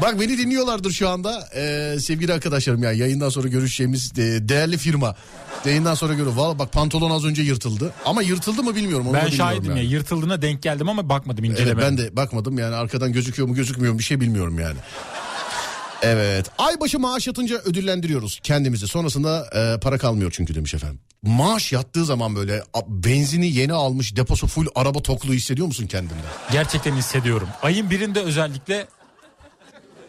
Bak beni dinliyorlardır şu anda ee, sevgili arkadaşlarım ya yayından sonra görüşeceğimiz e, değerli firma. Yayından sonra görüyor. Valla bak pantolon az önce yırtıldı. Ama yırtıldı mı bilmiyorum. Onu ben bilmiyorum şahidim yani. ya yırtıldığına denk geldim ama bakmadım Evet incelemedim. ben de bakmadım yani arkadan gözüküyor mu gözükmüyor mu bir şey bilmiyorum yani. Evet aybaşı maaş yatınca ödüllendiriyoruz kendimizi sonrasında e, para kalmıyor çünkü demiş efendim. Maaş yattığı zaman böyle benzini yeni almış deposu full araba tokluğu hissediyor musun kendinde? Gerçekten hissediyorum. Ayın birinde özellikle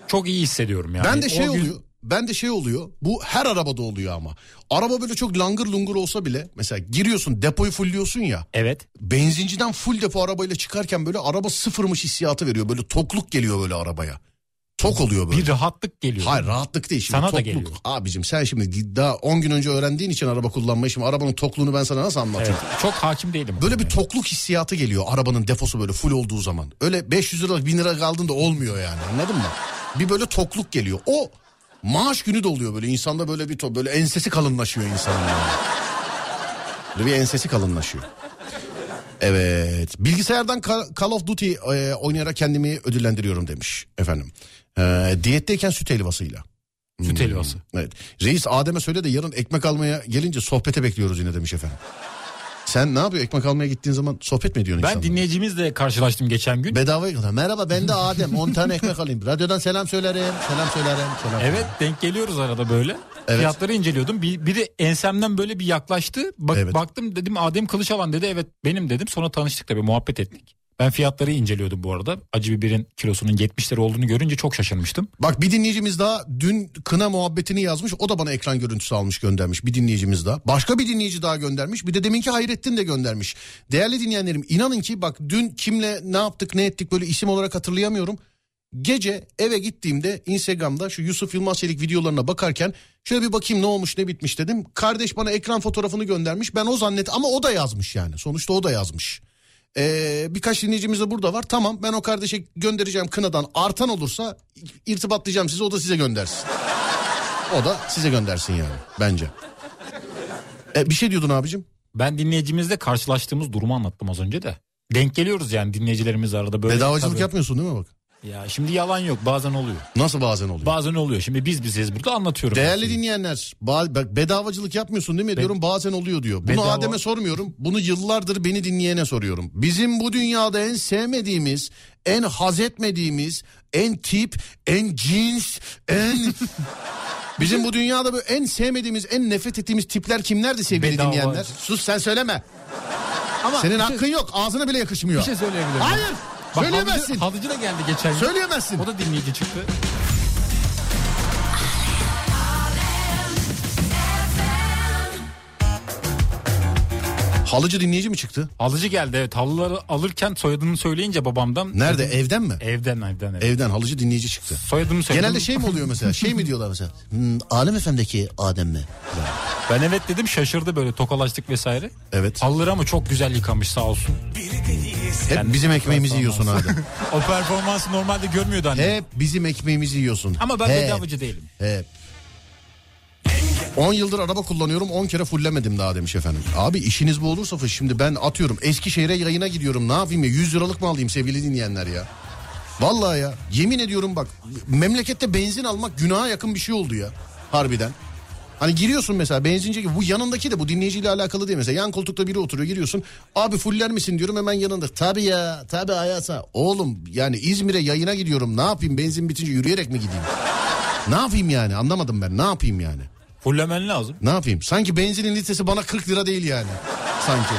çok iyi hissediyorum yani. ben de şey O gün- oluyor ben de şey oluyor bu her arabada oluyor ama. Araba böyle çok langır lungur olsa bile mesela giriyorsun depoyu fullliyorsun ya. Evet. Benzinciden full depo arabayla çıkarken böyle araba sıfırmış hissiyatı veriyor. Böyle tokluk geliyor böyle arabaya. Tok oluyor böyle. Bir rahatlık geliyor. Hayır rahatlık değil şimdi Sana da tokluk. geliyor. Abicim sen şimdi daha 10 gün önce öğrendiğin için araba kullanmayı şimdi arabanın tokluğunu ben sana nasıl anlatayım? Evet, çok hakim değilim. Böyle bir tokluk hissiyatı geliyor arabanın deposu böyle full olduğu zaman. Öyle 500 lira 1000 lira kaldığında olmuyor yani anladın mı? Bir böyle tokluk geliyor. O maaş günü de oluyor böyle insanda böyle bir to- böyle ensesi kalınlaşıyor insanın yani. Böyle bir ensesi kalınlaşıyor. Evet. Bilgisayardan Call of Duty e, oynayarak kendimi ödüllendiriyorum demiş efendim. E, diyetteyken süt helvasıyla. Süt helvası. Evet. Reis Adem'e söyle de yarın ekmek almaya gelince sohbete bekliyoruz yine demiş efendim. Sen ne yapıyor ekmek almaya gittiğin zaman sohbet mi ediyorsun Ben insanlarla? dinleyicimizle karşılaştım geçen gün. Bedava yakala. Merhaba ben de Adem 10 tane ekmek alayım. Radyodan selam söylerim. Selam söylerim. Selam Evet denk geliyoruz arada böyle. Evet. Fiyatları inceliyordum. Bir, biri ensemden böyle bir yaklaştı. Bak, Evet. Baktım dedim Adem Kılıçalan dedi. Evet benim dedim. Sonra tanıştık tabii muhabbet ettik. Ben fiyatları inceliyordum bu arada. Acı biberin kilosunun 70 lira olduğunu görünce çok şaşırmıştım. Bak bir dinleyicimiz daha dün kına muhabbetini yazmış. O da bana ekran görüntüsü almış göndermiş. Bir dinleyicimiz daha. Başka bir dinleyici daha göndermiş. Bir de deminki Hayrettin de göndermiş. Değerli dinleyenlerim inanın ki bak dün kimle ne yaptık ne ettik böyle isim olarak hatırlayamıyorum. Gece eve gittiğimde Instagram'da şu Yusuf Yılmaz Çelik videolarına bakarken şöyle bir bakayım ne olmuş ne bitmiş dedim. Kardeş bana ekran fotoğrafını göndermiş. Ben o zannet ama o da yazmış yani. Sonuçta o da yazmış. Ee, birkaç dinleyicimiz de burada var. Tamam ben o kardeşe göndereceğim kınadan. Artan olursa irtibatlayacağım sizi o da size göndersin. O da size göndersin yani bence. E, bir şey diyordun abicim. Ben dinleyicimizle karşılaştığımız durumu anlattım az önce de. Denk geliyoruz yani dinleyicilerimiz arada böyle. Bedavacılık Tabii. yapmıyorsun değil mi bak? Ya şimdi yalan yok bazen oluyor. Nasıl bazen oluyor? Bazen oluyor. Şimdi biz biziz burada anlatıyorum. Değerli şeyi. dinleyenler ba- bak bedavacılık yapmıyorsun değil mi diyorum bazen oluyor diyor. Bunu Bedava- Adem'e sormuyorum bunu yıllardır beni dinleyene soruyorum. Bizim bu dünyada en sevmediğimiz en haz etmediğimiz en tip en cins en... Bizim bu dünyada böyle en sevmediğimiz en nefret ettiğimiz tipler kimlerdi sevgili Bedava- dinleyenler? Sus sen söyleme. Ama Senin şey- hakkın yok ağzına bile yakışmıyor. Bir şey söyleyebilir miyim? Hayır Bak, söyleyemezsin. Halıcı, halıcı da geldi geçen gün. Söyleyemezsin. O da dinleyici çıktı. Halıcı dinleyici mi çıktı? Halıcı geldi evet. Halıları alırken soyadını söyleyince babamdan. Nerede dedim, evden mi? Evden evden evet. Evden halıcı dinleyici çıktı. Soyadımı söyledim. Genelde şey mi oluyor mesela? Şey mi diyorlar mesela? Hmm, Alem FM'deki Adem mi? Ben evet dedim şaşırdı böyle tokalaştık vesaire. Evet. Halıları ama çok güzel yıkamış sağ olsun. Hep Yani bizim ekmeğimizi yiyorsun Adem. O performansı normalde görmüyordu anne. Hep bizim ekmeğimizi yiyorsun. Ama ben Hep, bedavacı değilim. Hep. 10 yıldır araba kullanıyorum 10 kere fullemedim daha demiş efendim. Abi işiniz bu olursa şimdi ben atıyorum Eskişehir'e yayına gidiyorum ne yapayım ya 100 liralık mı alayım sevgili dinleyenler ya. Vallahi ya yemin ediyorum bak memlekette benzin almak günaha yakın bir şey oldu ya harbiden. Hani giriyorsun mesela benzinci gibi bu yanındaki de bu dinleyiciyle alakalı değil mesela yan koltukta biri oturuyor giriyorsun abi fuller misin diyorum hemen yanında tabi ya tabi hayata oğlum yani İzmir'e yayına gidiyorum ne yapayım benzin bitince yürüyerek mi gideyim ne yapayım yani anlamadım ben ne yapayım yani Fullemen lazım. ne yapayım sanki benzinin litresi bana 40 lira değil yani sanki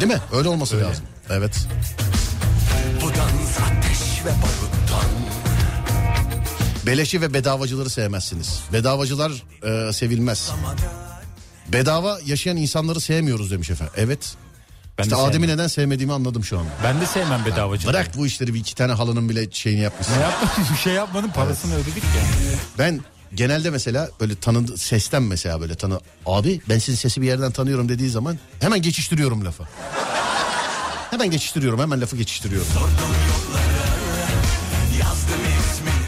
değil mi öyle olması lazım evet Bu dans ateş ve baruttan Beleşi ve bedavacıları sevmezsiniz. Bedavacılar e, sevilmez. Bedava yaşayan insanları sevmiyoruz demiş efendim. Evet. Ben işte de Adem'i neden sevmediğimi anladım şu an. Ben de sevmem bedavacı. Bırak bu işleri bir iki tane halının bile şeyini yapmışsın. Ne yaptın? Bir şey yapmadın parasını ödedik ya. Ben genelde mesela böyle tanıdı sesten mesela böyle tanı abi ben sizin sesi bir yerden tanıyorum dediği zaman hemen geçiştiriyorum lafı. Hemen geçiştiriyorum hemen lafı geçiştiriyorum.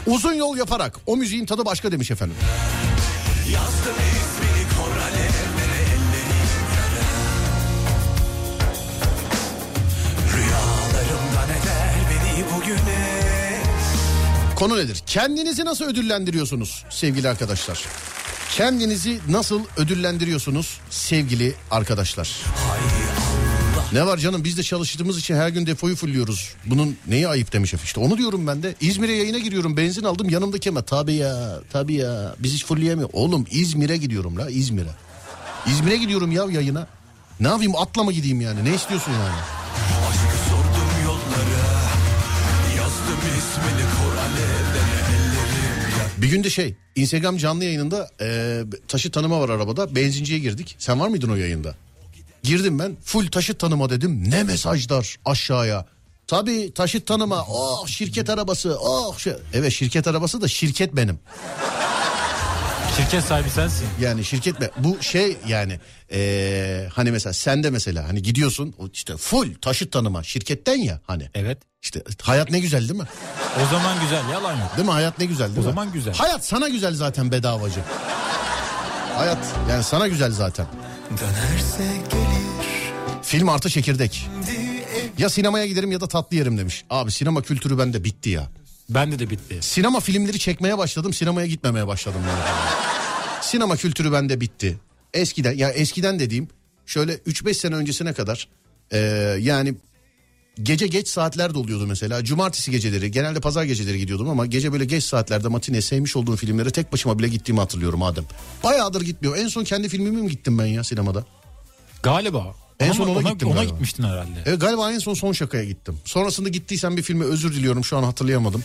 Uzun yol yaparak o müziğin tadı başka demiş efendim. Rüyalarımdan eder beni bugüne Konu nedir? Kendinizi nasıl ödüllendiriyorsunuz sevgili arkadaşlar? Kendinizi nasıl ödüllendiriyorsunuz sevgili arkadaşlar? Ne var canım biz de çalıştığımız için her gün depoyu fulluyoruz. Bunun neyi ayıp demiş efendim. işte onu diyorum ben de. İzmir'e yayına giriyorum benzin aldım yanımdaki ama tabii ya tabii ya biz hiç fullleyemiyor. Oğlum İzmir'e gidiyorum la İzmir'e. İzmir'e gidiyorum ya yayına. Ne yapayım atla mı gideyim yani ne istiyorsun yani? Bir gün de şey Instagram canlı yayınında e, taşıt tanıma var arabada benzinciye girdik. Sen var mıydın o yayında? Girdim ben full taşıt tanıma dedim. Ne mesajlar aşağıya. Tabii taşıt tanıma. Oh şirket arabası. Oh şey. Evet şirket arabası da şirket benim. Şirket sahibi sensin. Yani şirket mi? Bu şey yani e, hani mesela sende mesela hani gidiyorsun o işte full taşıt tanıma şirketten ya hani. Evet. İşte hayat ne güzel değil mi? O zaman güzel yalan yok. Değil mi? Hayat ne güzel değil O mi? zaman güzel. Hayat sana güzel zaten bedavacı. Hayat yani sana güzel zaten. Dönerse gelir Film artı çekirdek. Ya sinemaya giderim ya da tatlı yerim demiş. Abi sinema kültürü bende bitti ya. Bende de bitti. Sinema filmleri çekmeye başladım sinemaya gitmemeye başladım. Yani. sinema kültürü bende bitti. Eskiden ya eskiden dediğim şöyle 3-5 sene öncesine kadar e, yani gece geç saatlerde oluyordu mesela. Cumartesi geceleri genelde pazar geceleri gidiyordum ama gece böyle geç saatlerde matine sevmiş olduğum filmlere tek başıma bile gittiğimi hatırlıyorum Adem. Bayağıdır gitmiyor. En son kendi filmimi mi gittim ben ya sinemada? Galiba. En Ama son ona gittim Ona galiba. gitmiştin herhalde. Evet galiba en son son şakaya gittim. Sonrasında gittiysen bir filme özür diliyorum şu an hatırlayamadım.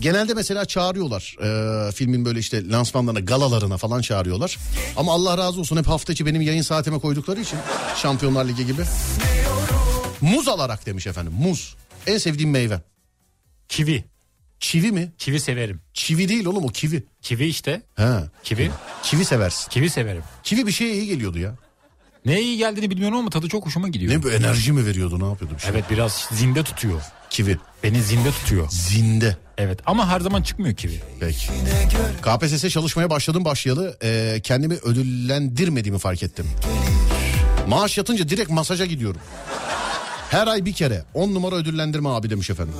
Genelde mesela çağırıyorlar Ee, filmin böyle işte lansmanlarına galalarına falan çağırıyorlar. Ama Allah razı olsun hep hafta içi benim yayın saatime koydukları için Şampiyonlar Ligi gibi. Muz alarak demiş efendim muz. En sevdiğim meyve. Kivi. Çivi mi? Kivi severim. Çivi değil oğlum o kivi. Kivi işte. He. Kivi. Kivi seversin. Kivi severim. Kivi bir şeye iyi geliyordu ya. Neye iyi geldiğini bilmiyorum ama tadı çok hoşuma gidiyor. Ne bu enerji mi veriyordu ne yapıyordu bir şey? Evet biraz zinde tutuyor. Kivi. Beni zinde tutuyor. Zinde. Evet ama her zaman çıkmıyor kivi. Peki. KPSS çalışmaya başladım başlayalı e, kendimi ödüllendirmediğimi fark ettim. Maaş yatınca direkt masaja gidiyorum. Her ay bir kere 10 numara ödüllendirme abi demiş efendim.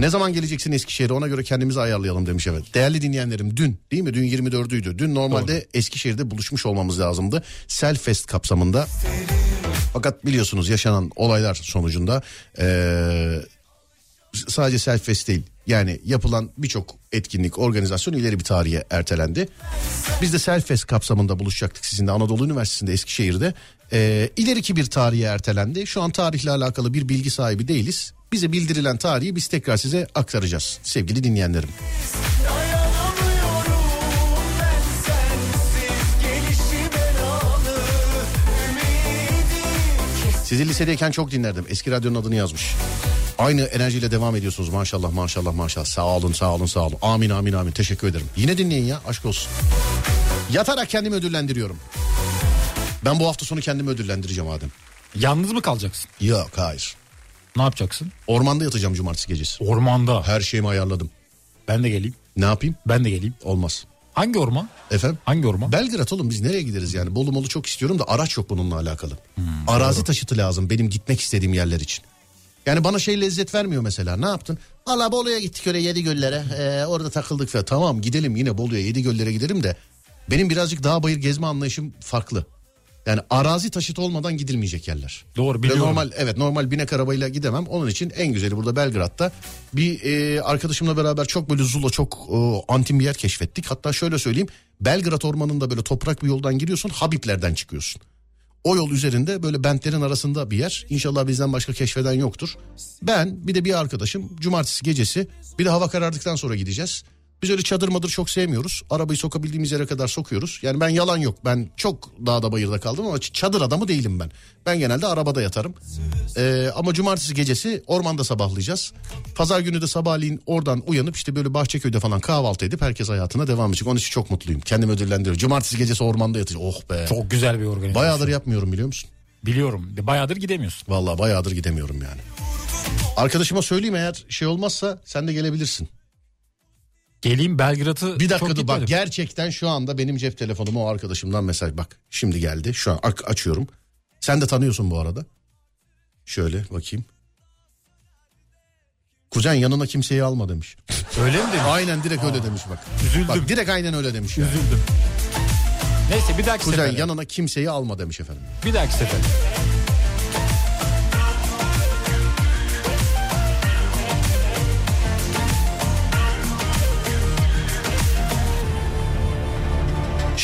Ne zaman geleceksin Eskişehir'e ona göre kendimizi ayarlayalım demiş evet. Değerli dinleyenlerim dün değil mi dün 24'üydü. Dün normalde Eskişehir'de buluşmuş olmamız lazımdı. Selfest kapsamında. Fakat biliyorsunuz yaşanan olaylar sonucunda eee sadece Selfest değil. Yani yapılan birçok etkinlik, organizasyon ileri bir tarihe ertelendi. Biz de Selfest kapsamında buluşacaktık sizinle Anadolu Üniversitesi'nde Eskişehir'de. Ee, ileriki bir tarihe ertelendi. Şu an tarihle alakalı bir bilgi sahibi değiliz. Bize bildirilen tarihi biz tekrar size aktaracağız sevgili dinleyenlerim. Sizi lisedeyken çok dinlerdim. Eski radyonun adını yazmış. Aynı enerjiyle devam ediyorsunuz maşallah maşallah maşallah. Sağ olun sağ olun sağ olun. Amin amin amin teşekkür ederim. Yine dinleyin ya aşk olsun. Yatarak kendimi ödüllendiriyorum. Ben bu hafta sonu kendimi ödüllendireceğim Adem. Yalnız mı kalacaksın? Yok hayır. Ne yapacaksın? Ormanda yatacağım cumartesi gecesi. Ormanda. Her şeyimi ayarladım. Ben de geleyim. Ne yapayım? Ben de geleyim. Olmaz. Hangi orman? Efendim? Hangi orman? Belgrad oğlum biz nereye gideriz yani? Bolu molu çok istiyorum da araç yok bununla alakalı. Arazi taşıtı lazım benim gitmek istediğim yerler için. Yani bana şey lezzet vermiyor mesela. Ne yaptın? Valla Bolu'ya gittik öyle yedi göllere. Ee, orada takıldık falan. Tamam gidelim yine Bolu'ya yedi göllere gidelim de. Benim birazcık dağ bayır gezme anlayışım farklı. Yani arazi taşıtı olmadan gidilmeyecek yerler. Doğru Ve biliyorum. normal evet normal binek arabayla gidemem. Onun için en güzeli burada Belgrad'da bir e, arkadaşımla beraber çok böyle zula çok e, antin bir yer keşfettik. Hatta şöyle söyleyeyim Belgrad ormanında böyle toprak bir yoldan giriyorsun Habibler'den çıkıyorsun. O yol üzerinde böyle bentlerin arasında bir yer. İnşallah bizden başka keşfeden yoktur. Ben bir de bir arkadaşım cumartesi gecesi bir de hava karardıktan sonra gideceğiz. Biz öyle çadır madır çok sevmiyoruz. Arabayı sokabildiğimiz yere kadar sokuyoruz. Yani ben yalan yok. Ben çok dağda bayırda kaldım ama çadır adamı değilim ben. Ben genelde arabada yatarım. Ee, ama cumartesi gecesi ormanda sabahlayacağız. Pazar günü de sabahleyin oradan uyanıp işte böyle Bahçeköy'de falan kahvaltı edip herkes hayatına devam edecek. Onun için çok mutluyum. Kendimi ödüllendiriyorum. Cumartesi gecesi ormanda yatacağım. Oh be. Çok güzel bir organizasyon. Bayağıdır yapmıyorum biliyor musun? Biliyorum. Bayağıdır gidemiyorsun. Vallahi bayağıdır gidemiyorum yani. Arkadaşıma söyleyeyim eğer şey olmazsa sen de gelebilirsin. Geleyim Belgrad'ı Bir dakika dur bak gerçekten şu anda benim cep telefonuma o arkadaşımdan mesaj bak. Şimdi geldi şu an açıyorum. Sen de tanıyorsun bu arada. Şöyle bakayım. Kuzen yanına kimseyi alma demiş. Öyle mi demiş? Aynen direkt öyle demiş bak. Üzüldüm. Bak direkt aynen öyle demiş yani. Üzüldüm. Neyse bir dahaki Kuzen sefere. yanına kimseyi alma demiş efendim. Bir dahaki sefer.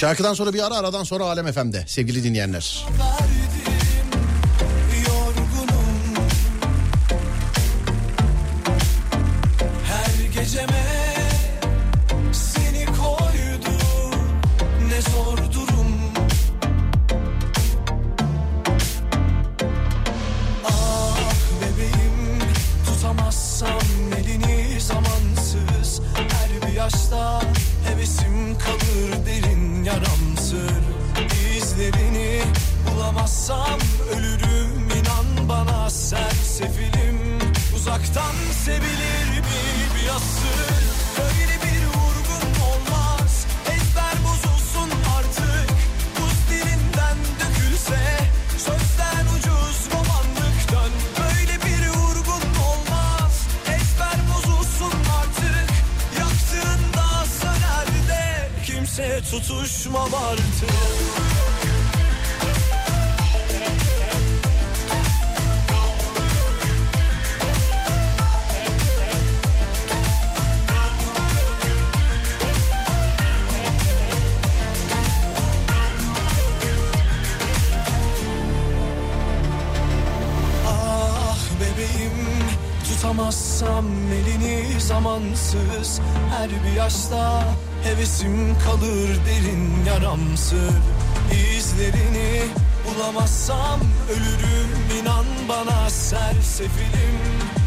Şarkıdan sonra bir ara aradan sonra Alem FM'de sevgili dinleyenler. yorgunum Her geceme bulamazsam ölürüm inan bana sersefilim Uzaktan sevilir mi bir asır? Böyle bir vurgun olmaz. Ezber bozulsun artık. Buz dilinden dökülse sözden ucuz romanlık dön Böyle bir vurgun olmaz. Ezber bozulsun artık. Yaktığında söner de kimse tutuşmam artık zamansız. Her bir yaşta hevesim kalır derin yaramsır İzlerini bulamazsam ölürüm. İnan bana sersefilim.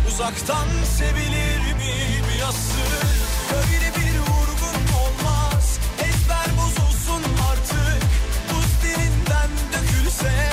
Uzaktan sevilir mi bir asır? Böyle bir vurgun olmaz. Ezber bozulsun artık. Buz dilinden dökülse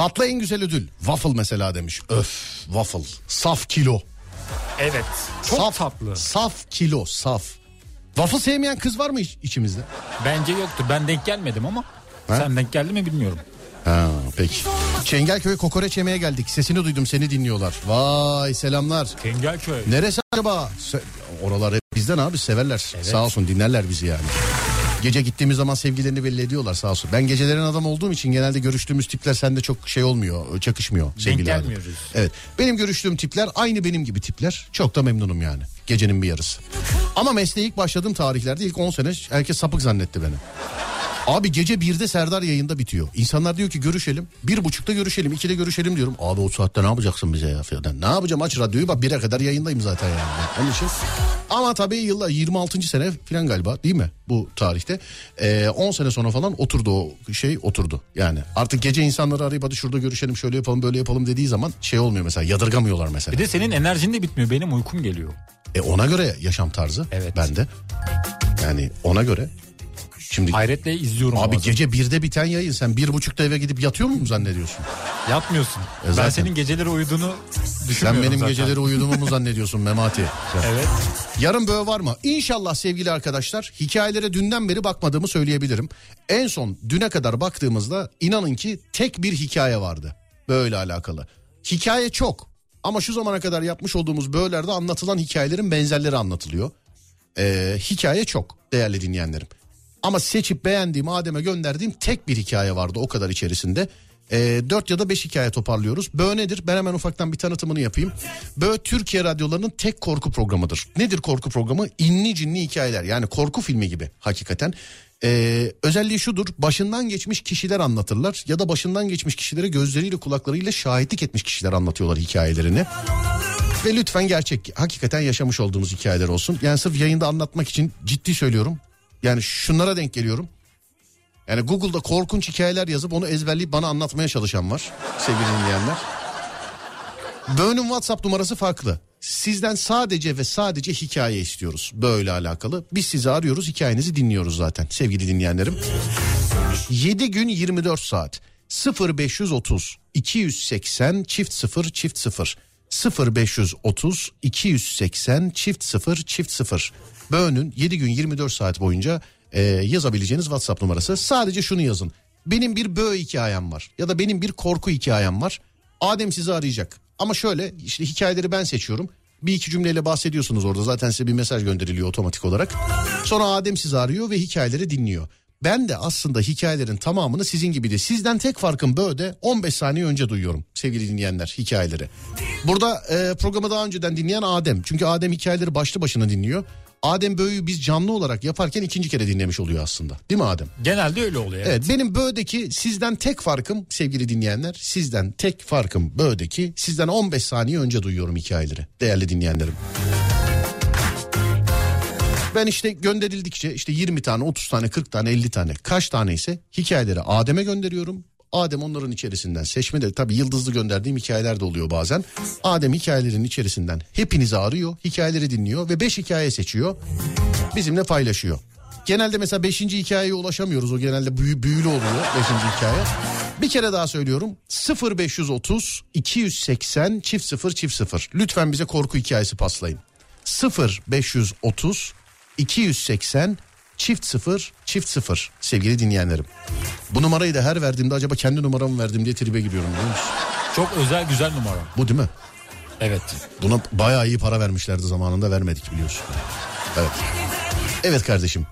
Tatlı en güzel ödül. Waffle mesela demiş. Öf waffle. Saf kilo. Evet. Çok saf, tatlı. Saf kilo saf. Waffle sevmeyen kız var mı iç- içimizde? Bence yoktur. Ben denk gelmedim ama. Ha? Sen denk geldi mi bilmiyorum. Ha peki. Çengelköy kokoreç yemeye geldik. Sesini duydum seni dinliyorlar. Vay selamlar. Kengelköy. Neresi acaba? Se- Oralar hep bizden abi severler. Sağ olsun dinlerler bizi yani. Gece gittiğimiz zaman sevgilerini belli ediyorlar sağ olsun. Ben gecelerin adam olduğum için genelde görüştüğümüz tipler sende çok şey olmuyor, çakışmıyor sevgili adam. gelmiyoruz. Evet. Benim görüştüğüm tipler aynı benim gibi tipler. Çok da memnunum yani. Gecenin bir yarısı. Ama mesleğe ilk başladığım tarihlerde ilk 10 sene herkes sapık zannetti beni. Abi gece birde Serdar yayında bitiyor. İnsanlar diyor ki görüşelim. Bir buçukta görüşelim, ikide görüşelim diyorum. Abi o saatte ne yapacaksın bize ya falan. Ne yapacağım aç radyoyu bak bire kadar yayındayım zaten yani. Onun için. Ama tabii yıllar 26. sene falan galiba değil mi bu tarihte. Ee, 10 sene sonra falan oturdu o şey oturdu. Yani artık gece insanları arayıp hadi şurada görüşelim şöyle yapalım böyle yapalım dediği zaman şey olmuyor mesela yadırgamıyorlar mesela. Bir de senin enerjin de bitmiyor. Benim uykum geliyor. E ona göre yaşam tarzı Evet. bende. Yani ona göre. Şimdi Hayretle izliyorum. Abi bazen. gece birde biten yayın sen bir buçukta eve gidip yatıyor muyum zannediyorsun? Yatmıyorsun. E zaten. Ben senin geceleri uyuduğunu Sen düşünmüyorum benim zaten. geceleri uyuduğumu mu zannediyorsun Memati? Evet. Yarın böyle var mı? İnşallah sevgili arkadaşlar hikayelere dünden beri bakmadığımı söyleyebilirim. En son düne kadar baktığımızda inanın ki tek bir hikaye vardı. Böyle alakalı. Hikaye çok ama şu zamana kadar yapmış olduğumuz böylerde anlatılan hikayelerin benzerleri anlatılıyor. Ee, hikaye çok değerli dinleyenlerim. Ama seçip beğendiğim Adem'e gönderdiğim tek bir hikaye vardı o kadar içerisinde. Ee, 4 ya da 5 hikaye toparlıyoruz. Bö nedir? Ben hemen ufaktan bir tanıtımını yapayım. Bö Türkiye radyolarının tek korku programıdır. Nedir korku programı? İnli cinli hikayeler yani korku filmi gibi hakikaten. Ee, özelliği şudur başından geçmiş kişiler anlatırlar ya da başından geçmiş kişilere gözleriyle kulaklarıyla şahitlik etmiş kişiler anlatıyorlar hikayelerini. Ve lütfen gerçek hakikaten yaşamış olduğumuz hikayeler olsun. Yani sırf yayında anlatmak için ciddi söylüyorum. Yani şunlara denk geliyorum. Yani Google'da korkunç hikayeler yazıp onu ezberleyip bana anlatmaya çalışan var sevgili dinleyenler. Böğünün WhatsApp numarası farklı. Sizden sadece ve sadece hikaye istiyoruz. Böyle alakalı. Biz sizi arıyoruz hikayenizi dinliyoruz zaten sevgili dinleyenlerim. 7 gün 24 saat 0530 280 çift 0 çift 0 0530 280 çift 0 çift 0 Böğünün 7 gün 24 saat boyunca e, yazabileceğiniz WhatsApp numarası. Sadece şunu yazın. Benim bir böğ hikayem var ya da benim bir korku hikayem var. Adem sizi arayacak. Ama şöyle işte hikayeleri ben seçiyorum. Bir iki cümleyle bahsediyorsunuz orada zaten size bir mesaj gönderiliyor otomatik olarak. Sonra Adem sizi arıyor ve hikayeleri dinliyor. Ben de aslında hikayelerin tamamını sizin gibi de sizden tek farkım böyle 15 saniye önce duyuyorum sevgili dinleyenler hikayeleri. Burada e, programı daha önceden dinleyen Adem. Çünkü Adem hikayeleri başlı başına dinliyor. Adem Böğü'yü biz canlı olarak yaparken ikinci kere dinlemiş oluyor aslında. Değil mi Adem? Genelde öyle oluyor. Evet benim Böğ'deki sizden tek farkım sevgili dinleyenler sizden tek farkım Böğ'deki sizden 15 saniye önce duyuyorum hikayeleri değerli dinleyenlerim. Ben işte gönderildikçe işte 20 tane 30 tane 40 tane 50 tane kaç tane ise hikayeleri Adem'e gönderiyorum. Adem onların içerisinden seçme de tabii yıldızlı gönderdiğim hikayeler de oluyor bazen. Adem hikayelerin içerisinden hepinizi arıyor, hikayeleri dinliyor ve 5 hikaye seçiyor. Bizimle paylaşıyor. Genelde mesela 5. hikayeye ulaşamıyoruz. O genelde büyü, büyülü oluyor 5. hikaye. Bir kere daha söylüyorum. 0530 280 çift 0 çift 0. Lütfen bize korku hikayesi paslayın. 0530 280 çift 0 çift 0 sevgili dinleyenlerim. Bu numarayı da her verdiğimde acaba kendi numaramı verdim diye tribe giriyorum biliyor musun? Çok özel güzel numara. Bu değil mi? Evet. Buna bayağı iyi para vermişlerdi zamanında vermedik biliyorsun. Evet. Evet kardeşim.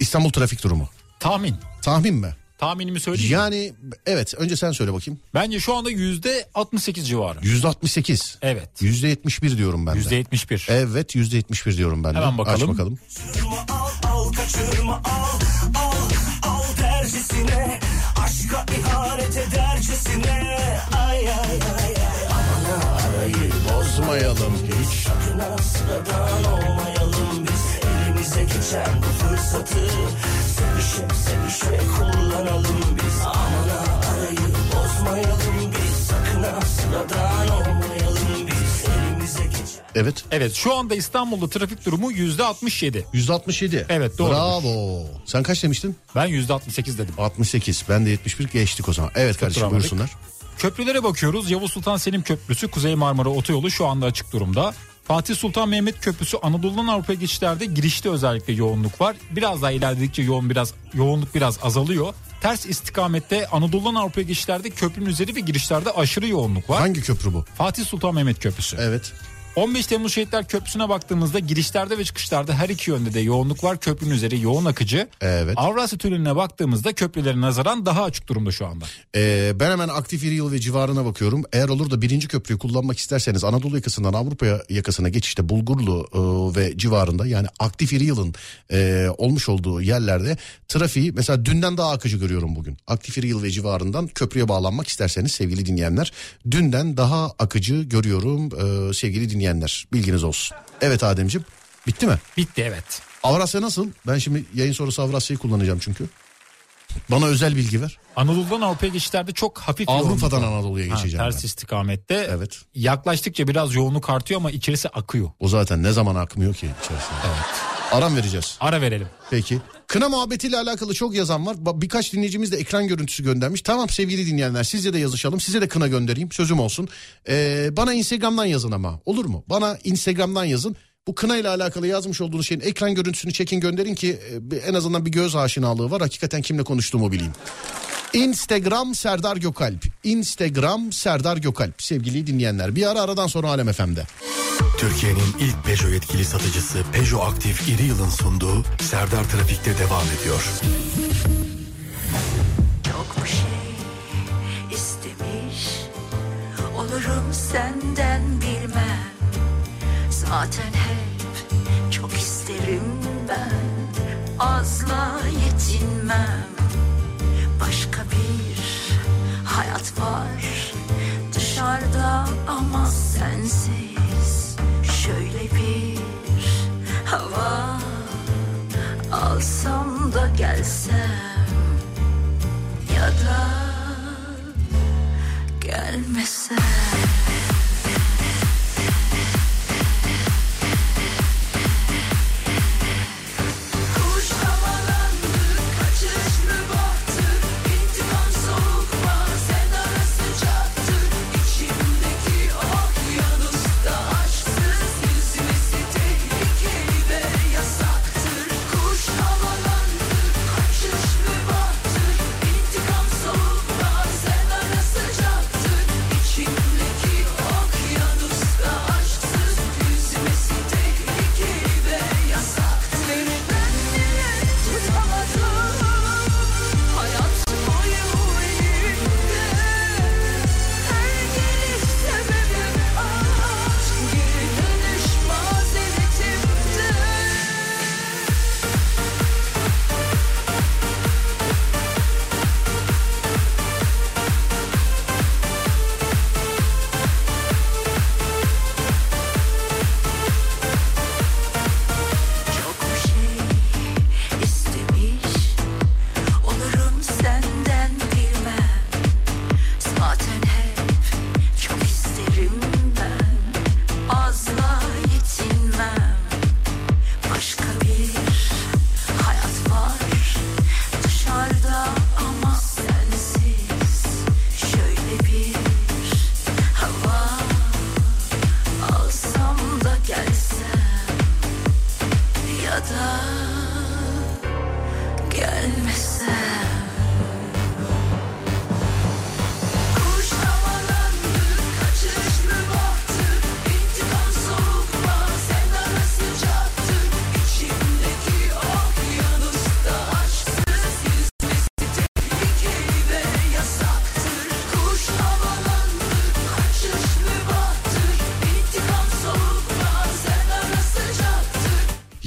İstanbul trafik durumu. Tahmin. Tahmin mi? Tahminimi söyleyeyim. Yani evet önce sen söyle bakayım. Bence şu anda yüzde 68 civarı. Yüzde 68. Evet. Yüzde 71 diyorum ben de. Yüzde 71. Evet yüzde 71 diyorum ben de. Hemen bakalım. Aç bakalım. Al kaçırma al al al dercesine. Aşka ihanet edercesine Ay ay ay ay. Aman arayı Bozmayalım hiç. bozma sıradan olmayalım biz. Elimize geçen bu fırsatı Sevişip sevişe kullanalım biz. Aman arayı bozmayalım biz. Sakın sıradan olmayalım Evet. Evet şu anda İstanbul'da trafik durumu yüzde 67. Yüzde 67. Evet, doğrudur. Bravo. Sen kaç demiştin? Ben yüzde 68 dedim. 68. Ben de 71 geçtik o zaman. Evet kardeşim Tutturamadık. buyursunlar. Köprülere bakıyoruz. Yavuz Sultan Selim Köprüsü Kuzey Marmara Otoyolu şu anda açık durumda. Fatih Sultan Mehmet Köprüsü Anadolu'dan Avrupa'ya geçişlerde girişte özellikle yoğunluk var. Biraz daha ilerledikçe yoğun biraz yoğunluk biraz azalıyor. Ters istikamette Anadolu'dan Avrupa'ya geçişlerde köprünün üzeri ve girişlerde aşırı yoğunluk var. Hangi köprü bu? Fatih Sultan Mehmet Köprüsü. Evet. 15 Temmuz Şehitler Köprüsü'ne baktığımızda girişlerde ve çıkışlarda her iki yönde de yoğunluk var. Köprünün üzeri yoğun akıcı. Evet. Avrasya Tüneli'ne baktığımızda köprülerin nazaran daha açık durumda şu anda. Ee, ben hemen aktif yıl ve civarına bakıyorum. Eğer olur da birinci köprüyü kullanmak isterseniz Anadolu yakasından Avrupa yakasına geçişte Bulgurlu e, ve civarında yani aktif yılın e, olmuş olduğu yerlerde trafiği mesela dünden daha akıcı görüyorum bugün. Aktif yıl ve civarından köprüye bağlanmak isterseniz sevgili dinleyenler dünden daha akıcı görüyorum e, sevgili dinleyenler bilginiz olsun. Evet Ademciğim bitti mi? Bitti evet. Avrasya nasıl? Ben şimdi yayın sonrası Avrasya'yı kullanacağım çünkü. Bana özel bilgi ver. Anadolu'dan Avrupa'ya geçişlerde çok hafif Avrupa'dan yoğunluk. Anadolu'ya Ha, geçeceğim ters ben. istikamette. Evet. Yaklaştıkça biraz yoğunluk artıyor ama içerisi akıyor. O zaten ne zaman akmıyor ki içerisinde. Aram vereceğiz. Ara verelim. Peki. Kına muhabbetiyle alakalı çok yazan var. Birkaç dinleyicimiz de ekran görüntüsü göndermiş. Tamam sevgili dinleyenler sizle de yazışalım. Size de kına göndereyim. Sözüm olsun. Ee, bana Instagram'dan yazın ama. Olur mu? Bana Instagram'dan yazın. Bu kına ile alakalı yazmış olduğunuz şeyin ekran görüntüsünü çekin gönderin ki e, en azından bir göz aşinalığı var. Hakikaten kimle konuştuğumu bileyim. Instagram Serdar Gökalp. Instagram Serdar Gökalp. Sevgili dinleyenler bir ara aradan sonra Alem FM'de. Türkiye'nin ilk Peugeot yetkili satıcısı Peugeot Aktif İri Yıl'ın sunduğu Serdar Trafik'te devam ediyor. Çok bir şey istemiş Olurum senden bilmem Zaten hep çok isterim ben Azla yetinmem Başka bir hayat var. Dışarıda ama sensiz. Şöyle bir hava Alsam da gelsem ya da gelmesen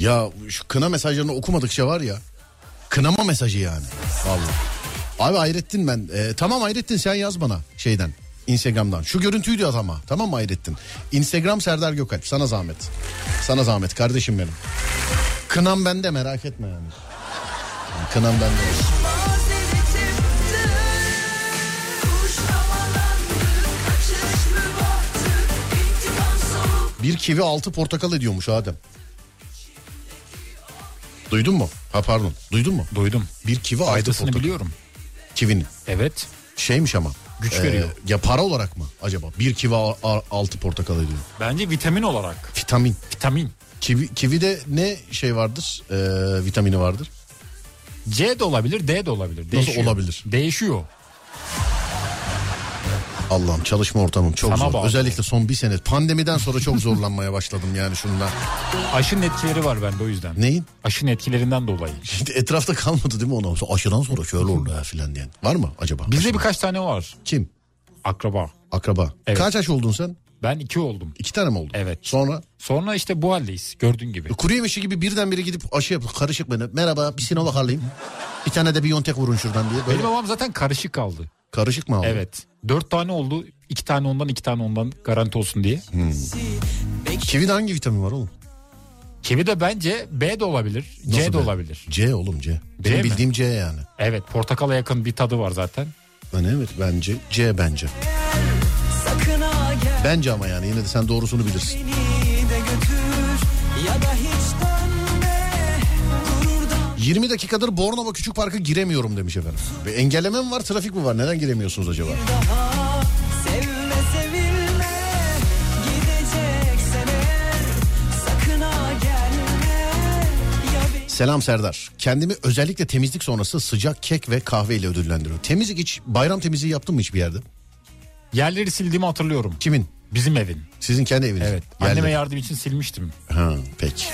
Ya şu kına mesajlarını okumadıkça var ya. Kınama mesajı yani. Vallahi. Abi Hayrettin ben. e, tamam Hayrettin sen yaz bana şeyden. Instagram'dan. Şu görüntüyü at ama. Tamam mı Hayrettin? Instagram Serdar Gökalp. Sana zahmet. Sana zahmet kardeşim benim. Kınam bende merak etme yani. Kınam bende. Bir kivi altı portakal ediyormuş Adem. Duydun mu? Ha pardon. Duydun mu? Duydum. Bir kivi Faydasını portakal. biliyorum. Kivinin. Evet. Şeymiş ama. Güç e, veriyor. Ya para olarak mı acaba? Bir kivi altı portakal ediyor. Bence vitamin olarak. Vitamin. Vitamin. Kivi, kivide ne şey vardır? E, vitamini vardır. C de olabilir, D de olabilir. Nasıl Değişiyor. olabilir? Değişiyor. Allah'ım çalışma ortamım çok Sana zor. bağlı. Özellikle son bir sene. Pandemiden sonra çok zorlanmaya başladım yani şundan. Aşının etkileri var bende o yüzden. Neyin? Aşının etkilerinden dolayı. Şimdi etrafta kalmadı değil mi ona? Aşıdan sonra şöyle oldu ya filan diyen. Var mı acaba? Bizde Aşı- birkaç tane var. Kim? Akraba. Akraba. Evet. Kaç yaş oldun sen? Ben iki oldum. İki tane mi oldun? Evet. Sonra? Sonra işte bu haldeyiz gördüğün gibi. Kuru yemişi gibi birdenbire gidip aşı yapıp karışık beni. Merhaba bir Sinovac alayım. Bir tane de Biontech vurun şuradan diye. Böyle Benim babam zaten karışık kaldı. karışık mı aldın? Evet. Dört tane oldu. iki tane ondan iki tane ondan garanti olsun diye. Kivide hangi vitamin var oğlum? Kivi de bence B de olabilir. C Nasıl de be? olabilir. C oğlum C. Benim mi? bildiğim C yani. Evet portakala yakın bir tadı var zaten. Ben evet bence C bence. Bence ama yani yine de sen doğrusunu bilirsin. beni 20 dakikadır Bornova Küçük Park'a giremiyorum demiş efendim. Ve engelleme mi var trafik mi var neden giremiyorsunuz acaba? Sevme sevilme eğer gelme bir Selam Serdar. Kendimi özellikle temizlik sonrası sıcak kek ve kahve ile ödüllendiriyorum. Temizlik hiç bayram temizliği yaptın mı hiçbir yerde? Yerleri sildiğimi hatırlıyorum. Kimin? Bizim evin. Sizin kendi eviniz. Evet. Yerleri. Anneme yardım için silmiştim. Ha, peki.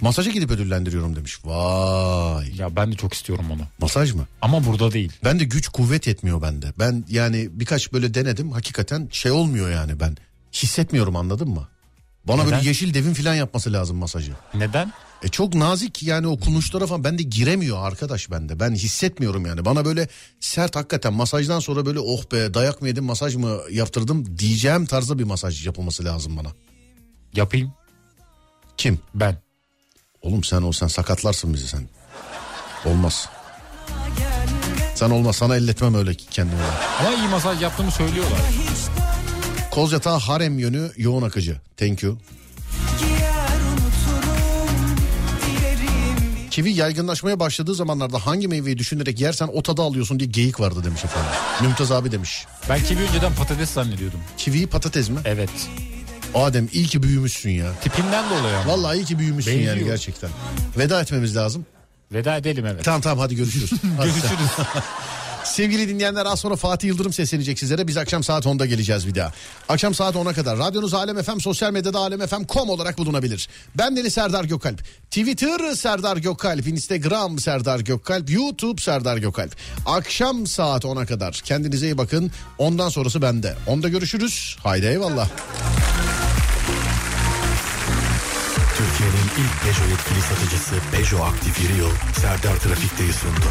Masaja gidip ödüllendiriyorum demiş. Vay. Ya ben de çok istiyorum onu. Masaj mı? Ama burada değil. Ben de güç kuvvet yetmiyor bende. Ben yani birkaç böyle denedim. Hakikaten şey olmuyor yani ben. Hissetmiyorum anladın mı? Bana Neden? böyle yeşil devin falan yapması lazım masajı. Neden? E çok nazik yani o kulunçlara falan bende giremiyor arkadaş bende. Ben hissetmiyorum yani. Bana böyle sert hakikaten masajdan sonra böyle oh be dayak mı yedim masaj mı yaptırdım diyeceğim tarzda bir masaj yapılması lazım bana. Yapayım. Kim? Ben. Oğlum sen olsan sakatlarsın bizi sen. Olmaz. Sen olmaz sana elletmem öyle kendime. Ama iyi masaj yaptığımı söylüyorlar. Kozyatağı harem yönü yoğun akıcı. Thank you. Kivi yaygınlaşmaya başladığı zamanlarda hangi meyveyi düşünerek yersen o tadı alıyorsun diye geyik vardı demiş efendim. Mümtaz abi demiş. Ben kivi önceden patates zannediyordum. Kiviyi patates mi? Evet. Adem iyi ki büyümüşsün ya. Tipimden dolayı ama. Vallahi iyi ki büyümüşsün Benziyor. yani gerçekten. Veda etmemiz lazım. Veda edelim evet. Tamam tamam hadi görüşürüz. Hadi. Görüşürüz. Sevgili dinleyenler az sonra Fatih Yıldırım seslenecek sizlere. Biz akşam saat 10'da geleceğiz bir daha. Akşam saat 10'a kadar radyonuz Alem FM sosyal medyada alemfm.com olarak bulunabilir. Ben Deniz Serdar Gökalp. Twitter Serdar Gökalp, Instagram Serdar Gökalp, YouTube Serdar Gökalp. Akşam saat 10'a kadar kendinize iyi bakın. Ondan sonrası bende. Onda görüşürüz. Haydi eyvallah. Türkiye'nin ilk Peugeot yetkili satıcısı Peugeot Aktif Yıl Serdar Trafik'teyi sundu.